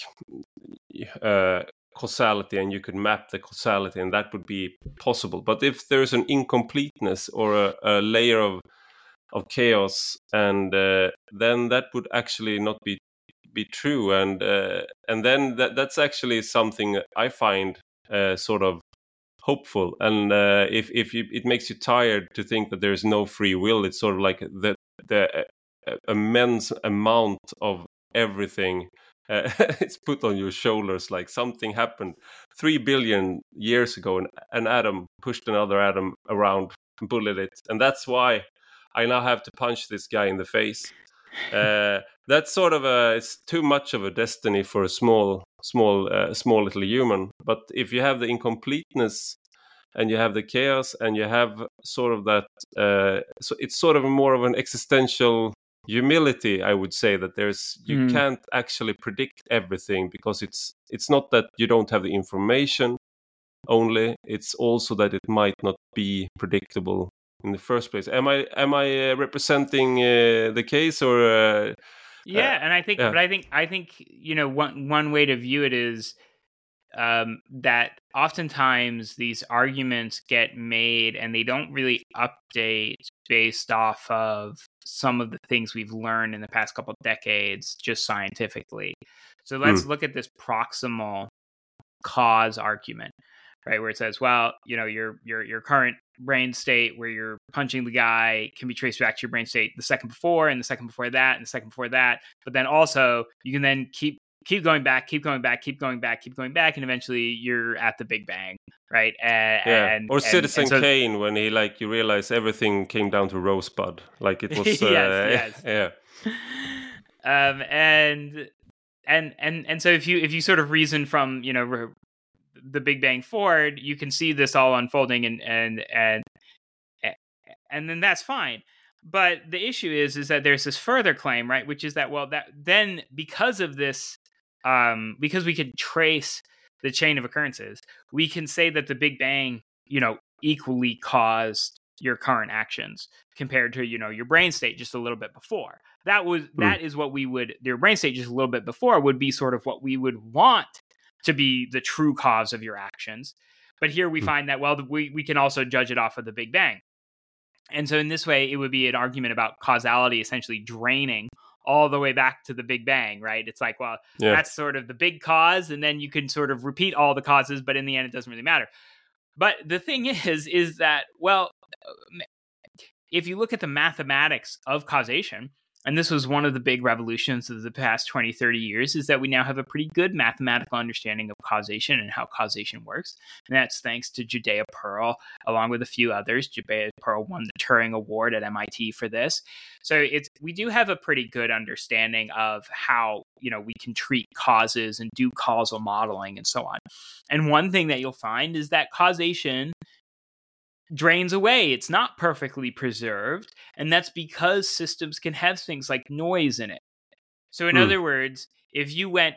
uh, causality and you could map the causality and that would be possible. But if there's an incompleteness or a, a layer of of chaos and uh, then that would actually not be be true. And uh, and then that that's actually something i find uh, sort of hopeful. And uh, if if you, it makes you tired to think that there's no free will it's sort of like the the uh, immense amount of everything uh, <laughs> it's put on your shoulders like something happened 3 billion years ago and an atom pushed another atom around and bullied it. And that's why i now have to punch this guy in the face. Uh, that's sort of a it's too much of a destiny for a small small uh, small little human but if you have the incompleteness and you have the chaos and you have sort of that uh, so it's sort of more of an existential humility i would say that there's you mm. can't actually predict everything because it's it's not that you don't have the information only it's also that it might not be predictable in the first place am i am i uh, representing uh, the case or uh,
yeah uh, and i think yeah. but i think i think you know one one way to view it is um, that oftentimes these arguments get made and they don't really update based off of some of the things we've learned in the past couple decades just scientifically. So let's mm. look at this proximal cause argument, right? Where it says, well, you know, your your your current brain state where you're punching the guy can be traced back to your brain state the second before and the second before that and the second before that. But then also you can then keep keep going back, keep going back, keep going back, keep going back, and eventually you're at the Big Bang, right? And,
yeah.
And,
or Citizen and so, Kane when he like you realize everything came down to Rosebud, like it <laughs> was.
Uh, yes, <laughs>
yeah. <laughs>
Um, and and and and so if you if you sort of reason from you know the Big Bang forward, you can see this all unfolding, and and and and then that's fine. But the issue is is that there's this further claim, right, which is that well that then because of this um because we can trace the chain of occurrences, we can say that the Big Bang, you know, equally caused your current actions compared to you know your brain state just a little bit before that was mm. that is what we would your brain state just a little bit before would be sort of what we would want to be the true cause of your actions but here we mm. find that well we, we can also judge it off of the big bang and so, in this way, it would be an argument about causality essentially draining all the way back to the Big Bang, right? It's like, well, yeah. that's sort of the big cause, and then you can sort of repeat all the causes, but in the end, it doesn't really matter. But the thing <laughs> is, is that, well, if you look at the mathematics of causation, and this was one of the big revolutions of the past 20 30 years is that we now have a pretty good mathematical understanding of causation and how causation works. And that's thanks to judea pearl along with a few others judea pearl won the turing award at mit for this. So it's we do have a pretty good understanding of how you know we can treat causes and do causal modeling and so on. And one thing that you'll find is that causation drains away. It's not perfectly preserved. And that's because systems can have things like noise in it. So, in mm. other words, if you went,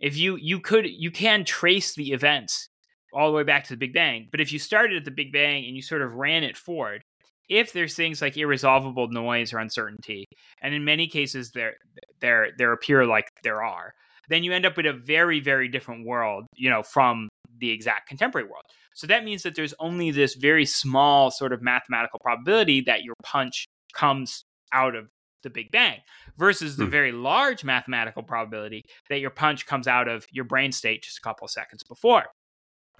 if you, you could, you can trace the events all the way back to the Big Bang. But if you started at the Big Bang and you sort of ran it forward, if there's things like irresolvable noise or uncertainty, and in many cases there there there appear like there are, then you end up with a very very different world, you know, from the exact contemporary world. So that means that there's only this very small sort of mathematical probability that your punch comes out of the Big Bang versus the hmm. very large mathematical probability that your punch comes out of your brain state just a couple of seconds before.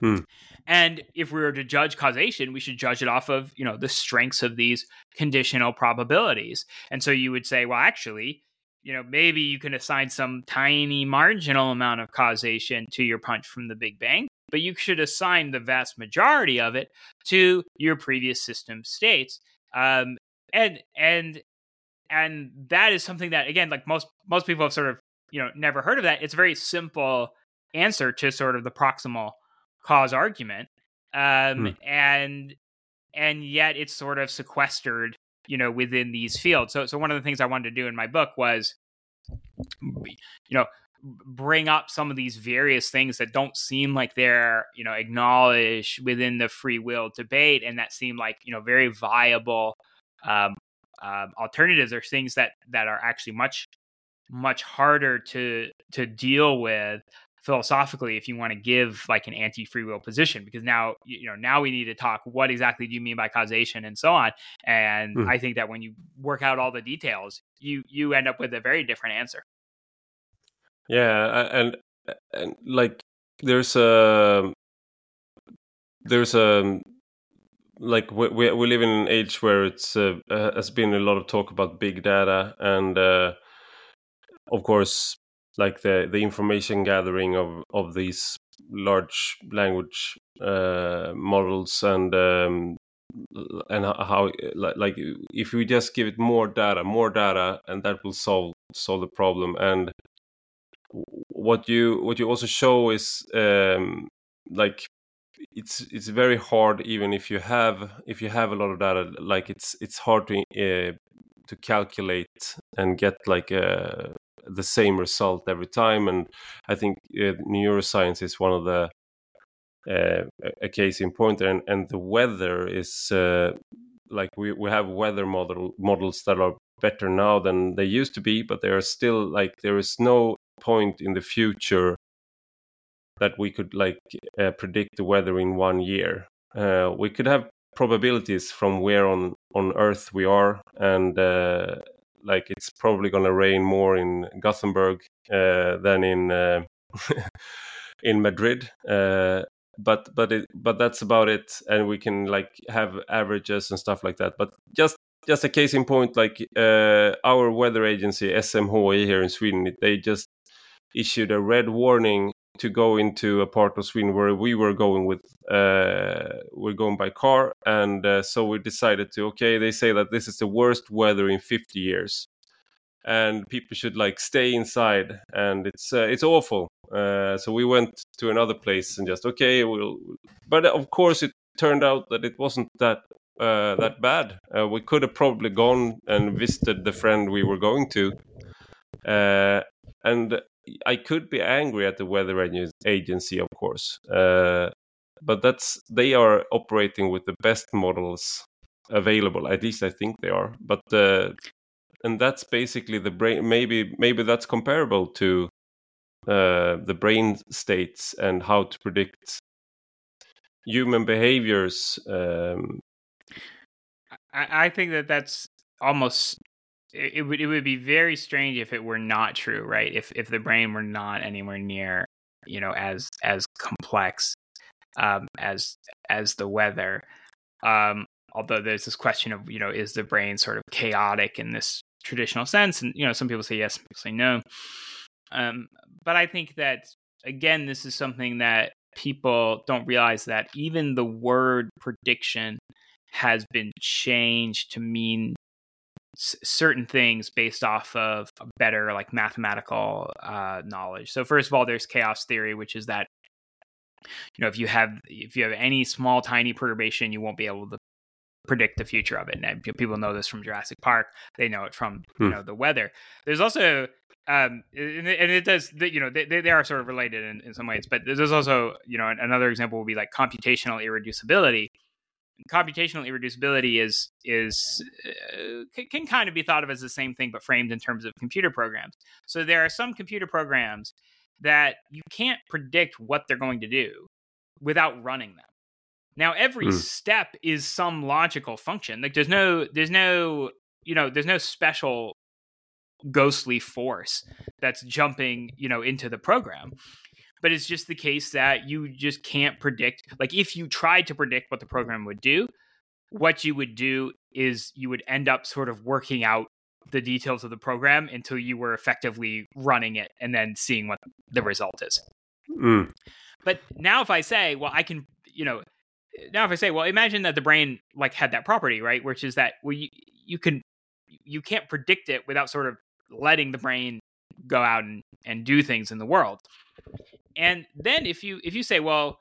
Hmm. And if we were to judge causation, we should judge it off of, you know, the strengths of these conditional probabilities. And so you would say, well, actually, you know, maybe you can assign some tiny marginal amount of causation to your punch from the Big Bang, but you should assign the vast majority of it to your previous system states. Um, and and and that is something that again, like most most people have sort of you know never heard of that. It's a very simple answer to sort of the proximal cause argument, um, hmm. and and yet it's sort of sequestered you know within these fields. So so one of the things I wanted to do in my book was you know bring up some of these various things that don't seem like they're you know acknowledged within the free will debate and that seem like you know very viable um, um, alternatives or things that that are actually much much harder to to deal with philosophically if you want to give like an anti-free will position because now you know now we need to talk what exactly do you mean by causation and so on and mm. i think that when you work out all the details you you end up with a very different answer
yeah and and like there's a there's a like we we live in an age where it's uh, has been a lot of talk about big data and uh, of course like the the information gathering of of these large language uh, models and um, and how like, like if we just give it more data more data and that will solve solve the problem. And what you what you also show is um, like it's it's very hard even if you have if you have a lot of data like it's it's hard to uh, to calculate and get like uh, the same result every time. And I think uh, neuroscience is one of the uh, a case in point, and and the weather is like we we have weather model models that are better now than they used to be, but they are still like there is no point in the future that we could like uh, predict the weather in one year. Uh, we could have probabilities from where on on Earth we are, and uh, like it's probably going to rain more in Gothenburg uh, than in uh, <laughs> in Madrid. Uh, but but it, but that's about it, and we can like have averages and stuff like that. But just just a case in point, like uh, our weather agency SMHI here in Sweden, they just issued a red warning to go into a part of Sweden where we were going with uh, we're going by car, and uh, so we decided to okay. They say that this is the worst weather in 50 years, and people should like stay inside, and it's uh, it's awful. Uh, so we went to another place and just okay, we'll. But of course, it turned out that it wasn't that uh, that bad. Uh, we could have probably gone and visited the friend we were going to. And I could be angry at the weather agency, of course, uh, but that's they are operating with the best models available. At least I think they are. But uh, and that's basically the brain. Maybe maybe that's comparable to uh, the brain states and how to predict human behaviors. Um,
I, I think that that's almost it, would it would be very strange if it were not true, right? If if the brain were not anywhere near, you know, as as complex um, as as the weather. Um, although there's this question of, you know, is the brain sort of chaotic in this traditional sense? And you know, some people say yes, some people say no. Um, but I think that again, this is something that people don't realize that even the word prediction has been changed to mean certain things based off of better like mathematical uh, knowledge. So first of all, there's chaos theory, which is that you know if you have if you have any small tiny perturbation, you won't be able to predict the future of it. And people know this from Jurassic Park. They know it from hmm. you know the weather. There's also um, and, it does you know they, they are sort of related in, in some ways but there's also you know another example would be like computational irreducibility computational irreducibility is is uh, can, can, kind of be thought of as the same thing but framed in terms of computer programs. So there are some computer programs that you can't predict what they're going to do without running them. Now every mm. step is some logical function. Like there's no there's no you know there's no special ghostly force that's jumping you know into the program but it's just the case that you just can't predict. Like if you tried to predict what the program would do, what you would do is you would end up sort of working out the details of the program until you were effectively running it and then seeing what the result is. Mm. But now if I say, well, I can, you know, now if I say, well, imagine that the brain like had that property, right? Which is that well, you, you can you can't predict it without sort of letting the brain go out and, and do things in the world. And then if you if you say, well,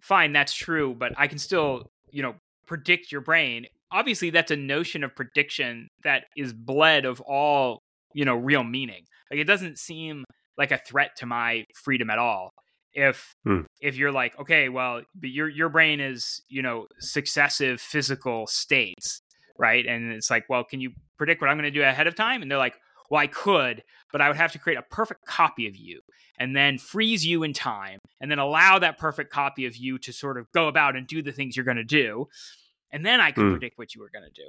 fine, that's true, but I can still, you know, predict your brain. Obviously, that's a notion of prediction that is bled of all, you know, real meaning. Like it doesn't seem like a threat to my freedom at all. If hmm. if you're like, okay, well, your your brain is, you know, successive physical states, right? And it's like, well, can you predict what I'm going to do ahead of time? And they're like, well, I could, but I would have to create a perfect copy of you and then freeze you in time and then allow that perfect copy of you to sort of go about and do the things you're going to do. And then I could mm. predict what you were going to do.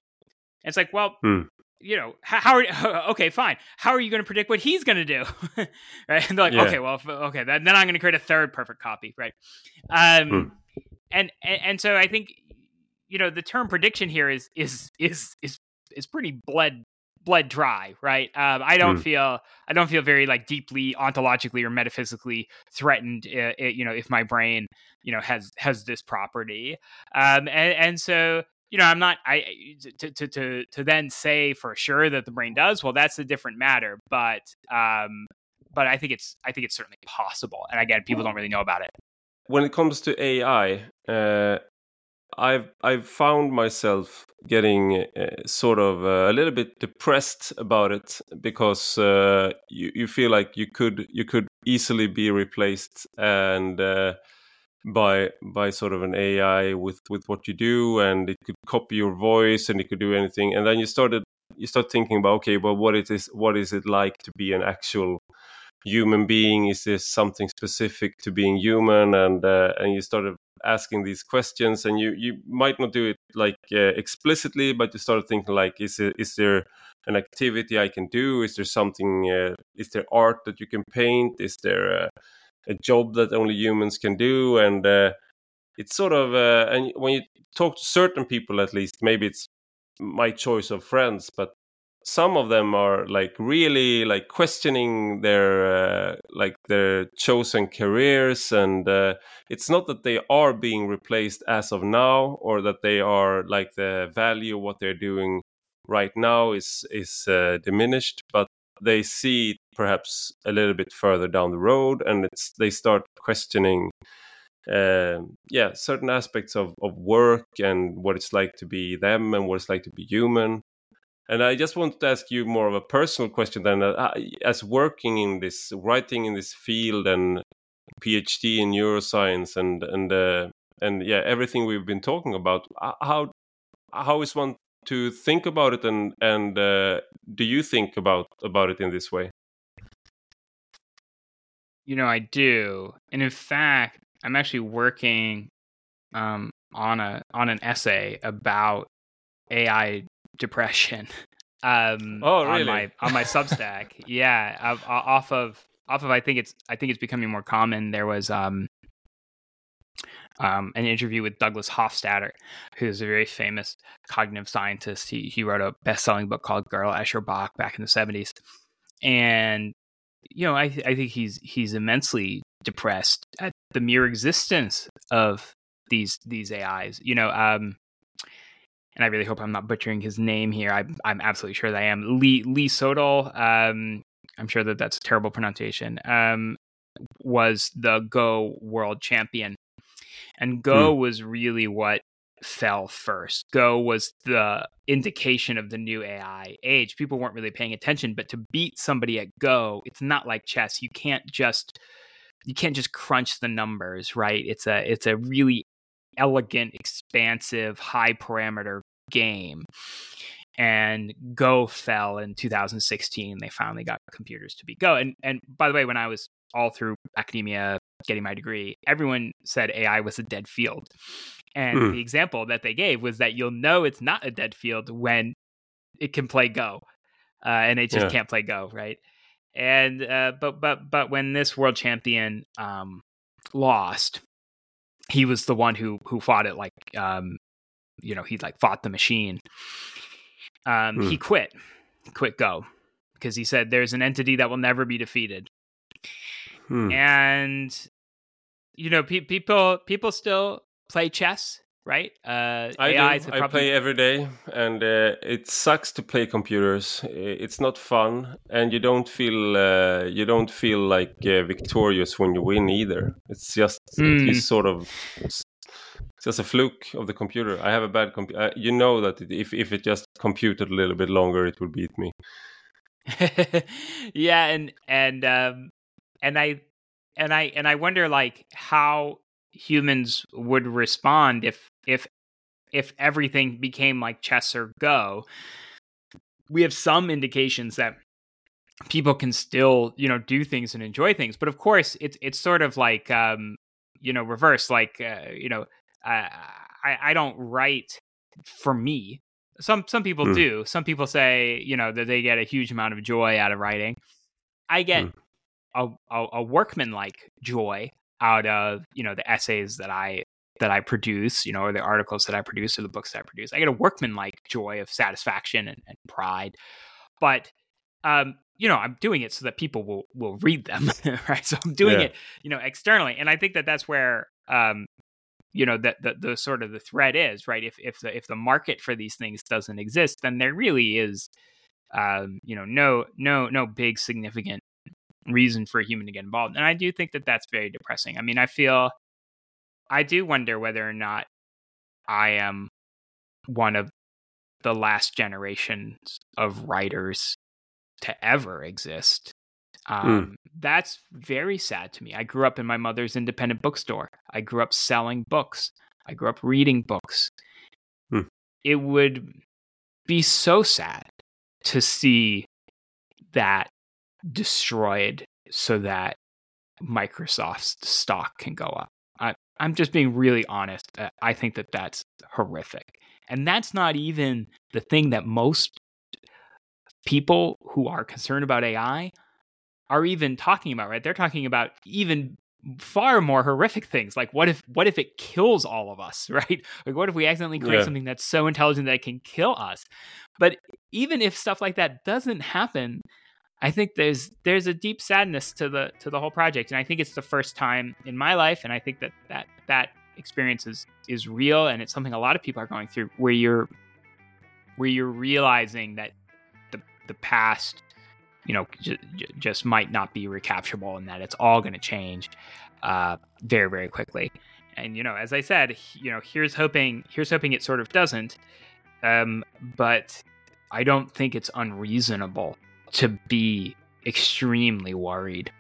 And it's like, well, mm. you know, how, how, are <laughs> okay, fine. How are you going to predict what he's going to do? <laughs> right? And they're like, yeah. okay, well, okay, then, then I'm going to create a third perfect copy, right? Um, mm. and, and and so I think you know the term prediction here is is is is is pretty bled bled dry, right? Um, I don't mm. feel I don't feel very like deeply ontologically or metaphysically threatened. Uh, you know, if my brain you know has has this property, um, and and so you know I'm not I to to to to then say for sure that the brain does. Well, that's a different matter, but um, but I think it's I think it's certainly possible. And again, people don't really know about it.
When it comes to AI, uh, I've I've found myself getting uh, sort of uh, a little bit depressed about it because uh, you you feel like you could you could easily be replaced and uh, by by sort of an AI with with what you do and it could copy your voice and it could do anything. And then you started you start thinking about okay well what it is what is it like to be an actual human being? Is this something specific to being human? And uh, and you started asking these questions and you you might not do it like uh, explicitly but you start thinking like is it is there an activity i can do? Is there something uh, is there art that you can paint? Is there a, a job that only humans can do? And uh, it's sort of uh, and when you talk to certain people at least maybe it's my choice of friends but some of them are like really like questioning their uh, like their chosen careers and uh, it's not that they are being replaced as of now or that they are like the value of what they're doing right now is is uh, diminished but they see perhaps a little bit further down the road and it's they start questioning uh, yeah certain aspects of, of work and what it's like to be them and what it's like to be human and I just wanted to ask you more of a personal question then, uh, as working in this, writing in this field, and PhD in neuroscience, and and uh, and yeah, everything we've been talking about. How how is one to think about it, and and uh, do you think about about it in this way?
You know, I do, and in fact, I'm actually working um, on a on an essay about AI depression. <laughs> Um,
oh, really?
On my on my Substack, <laughs> yeah, off of off of I think it's I think it's becoming more common. There was um, um, an interview with Douglas Hofstadter, who's a very famous cognitive scientist. He he wrote a best selling book called Gödel Escher Bach back in the seventies, and you know I I think he's he's immensely depressed at the mere existence of these these AIs. You know, um, and I really hope I'm not butchering his name here. I, I'm absolutely sure that I am. Lee Lee Sedol. Um, I'm sure that that's a terrible pronunciation. Um, was the Go world champion, and Go hmm. was really what fell first. Go was the indication of the new AI age. People weren't really paying attention, but to beat somebody at Go, it's not like chess. You can't just you can't just crunch the numbers, right? It's a it's a really elegant, expansive, high parameter game. And Go fell in 2016. They finally got computers to be Go. And and by the way, when I was all through academia getting my degree, everyone said AI was a dead field. And hmm. the example that they gave was that you'll know it's not a dead field when it can play Go, uh, and it just yeah. can't play Go, right? And uh, but but but when this world champion um, lost, he was the one who who fought it like um, you know he like fought the machine. Um, hmm. He quit, quit Go because he said there's an entity that will never be defeated. Hmm. And you know, pe- people people still play chess right? Uh,
I AI do. I play every day, and uh, it sucks to play computers. It's not fun, and you don't feel uh, you don't feel like uh, victorious when you win either. It's just mm. it's sort of it's just a fluke of the computer. I have a bad computer. Uh, you know that if if it just computed a little bit longer, it would beat me. <laughs>
yeah, and and um, and I and I and I wonder like how humans would respond if if if everything became like chess or go we have some indications that people can still you know do things and enjoy things but of course it's it's sort of like um you know reverse like uh, you know I, I don't write for me. Some some people mm. do. Some people say you know that they get a huge amount of joy out of writing. I get mm. a, a, a workman like joy out of you know the essays that i that i produce you know or the articles that i produce or the books that i produce. I get a workmanlike joy of satisfaction and, and pride. But um you know i'm doing it so that people will will read them <laughs> right? So i'm doing yeah. it you know externally. And i think that that's where um you know that the, the sort of the threat is right? If if the if the market for these things doesn't exist then there really is um you know no no no big significant reason for a human to get involved. And i do think that that's very depressing. I mean i feel i do wonder whether or not i am one of the last generations of writers to ever exist. Hmm. Um, mm. That's very sad to me. I grew up in my mother's independent bookstore. I grew up selling books. I grew up reading books. Mm. It would be so sad to see that destroyed so that Microsoft's stock can go up. I, I'm just being really honest. I think that that's horrific. And that's not even the thing that most people who are concerned about AI are even talking about, right? They're talking about even far more horrific things like what if what if it kills all of us <laughs> right like what if we accidentally create yeah. something that's so intelligent that it can kill us but even if stuff like that doesn't happen i think there's there's a deep sadness to the to the whole project and i think it's the first time in my life and i think that that that experience is is real and it's something a lot of people are going through where you're where you're realizing that the the past, you know, j- just might not be recapturable, and that it's all going to change uh, very, very quickly. And you know, as I said, you know, here's hoping, here's hoping it sort of doesn't. Um, but I don't think it's unreasonable to be extremely worried.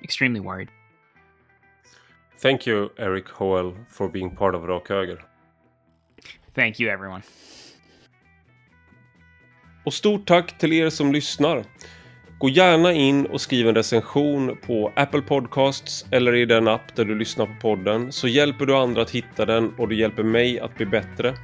Extremely worried.
Thank you, Erik Hoel, for being part of Rak Höger.
Thank you, everyone.
Och stort tack till er som lyssnar. Gå gärna in och skriv en recension på Apple Podcasts eller i den app där du lyssnar på podden så hjälper du andra att hitta den och du hjälper mig att bli bättre.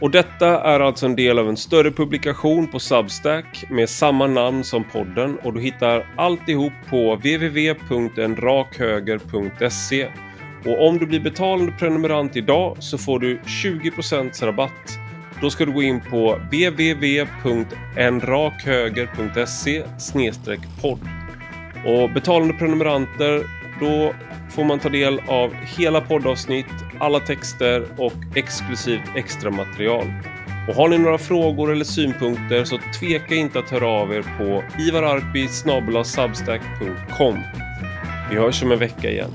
Och detta är alltså en del av en större publikation på Substack med samma namn som podden och du hittar alltihop på www.enrakhöger.se. Och om du blir betalande prenumerant idag så får du 20% rabatt då ska du gå in på www.enrakhöger.se podd. Och betalande prenumeranter, då får man ta del av hela poddavsnitt, alla texter och exklusivt extra material. Och har ni några frågor eller synpunkter så tveka inte att höra av er på ivararpi Vi hörs om en vecka igen.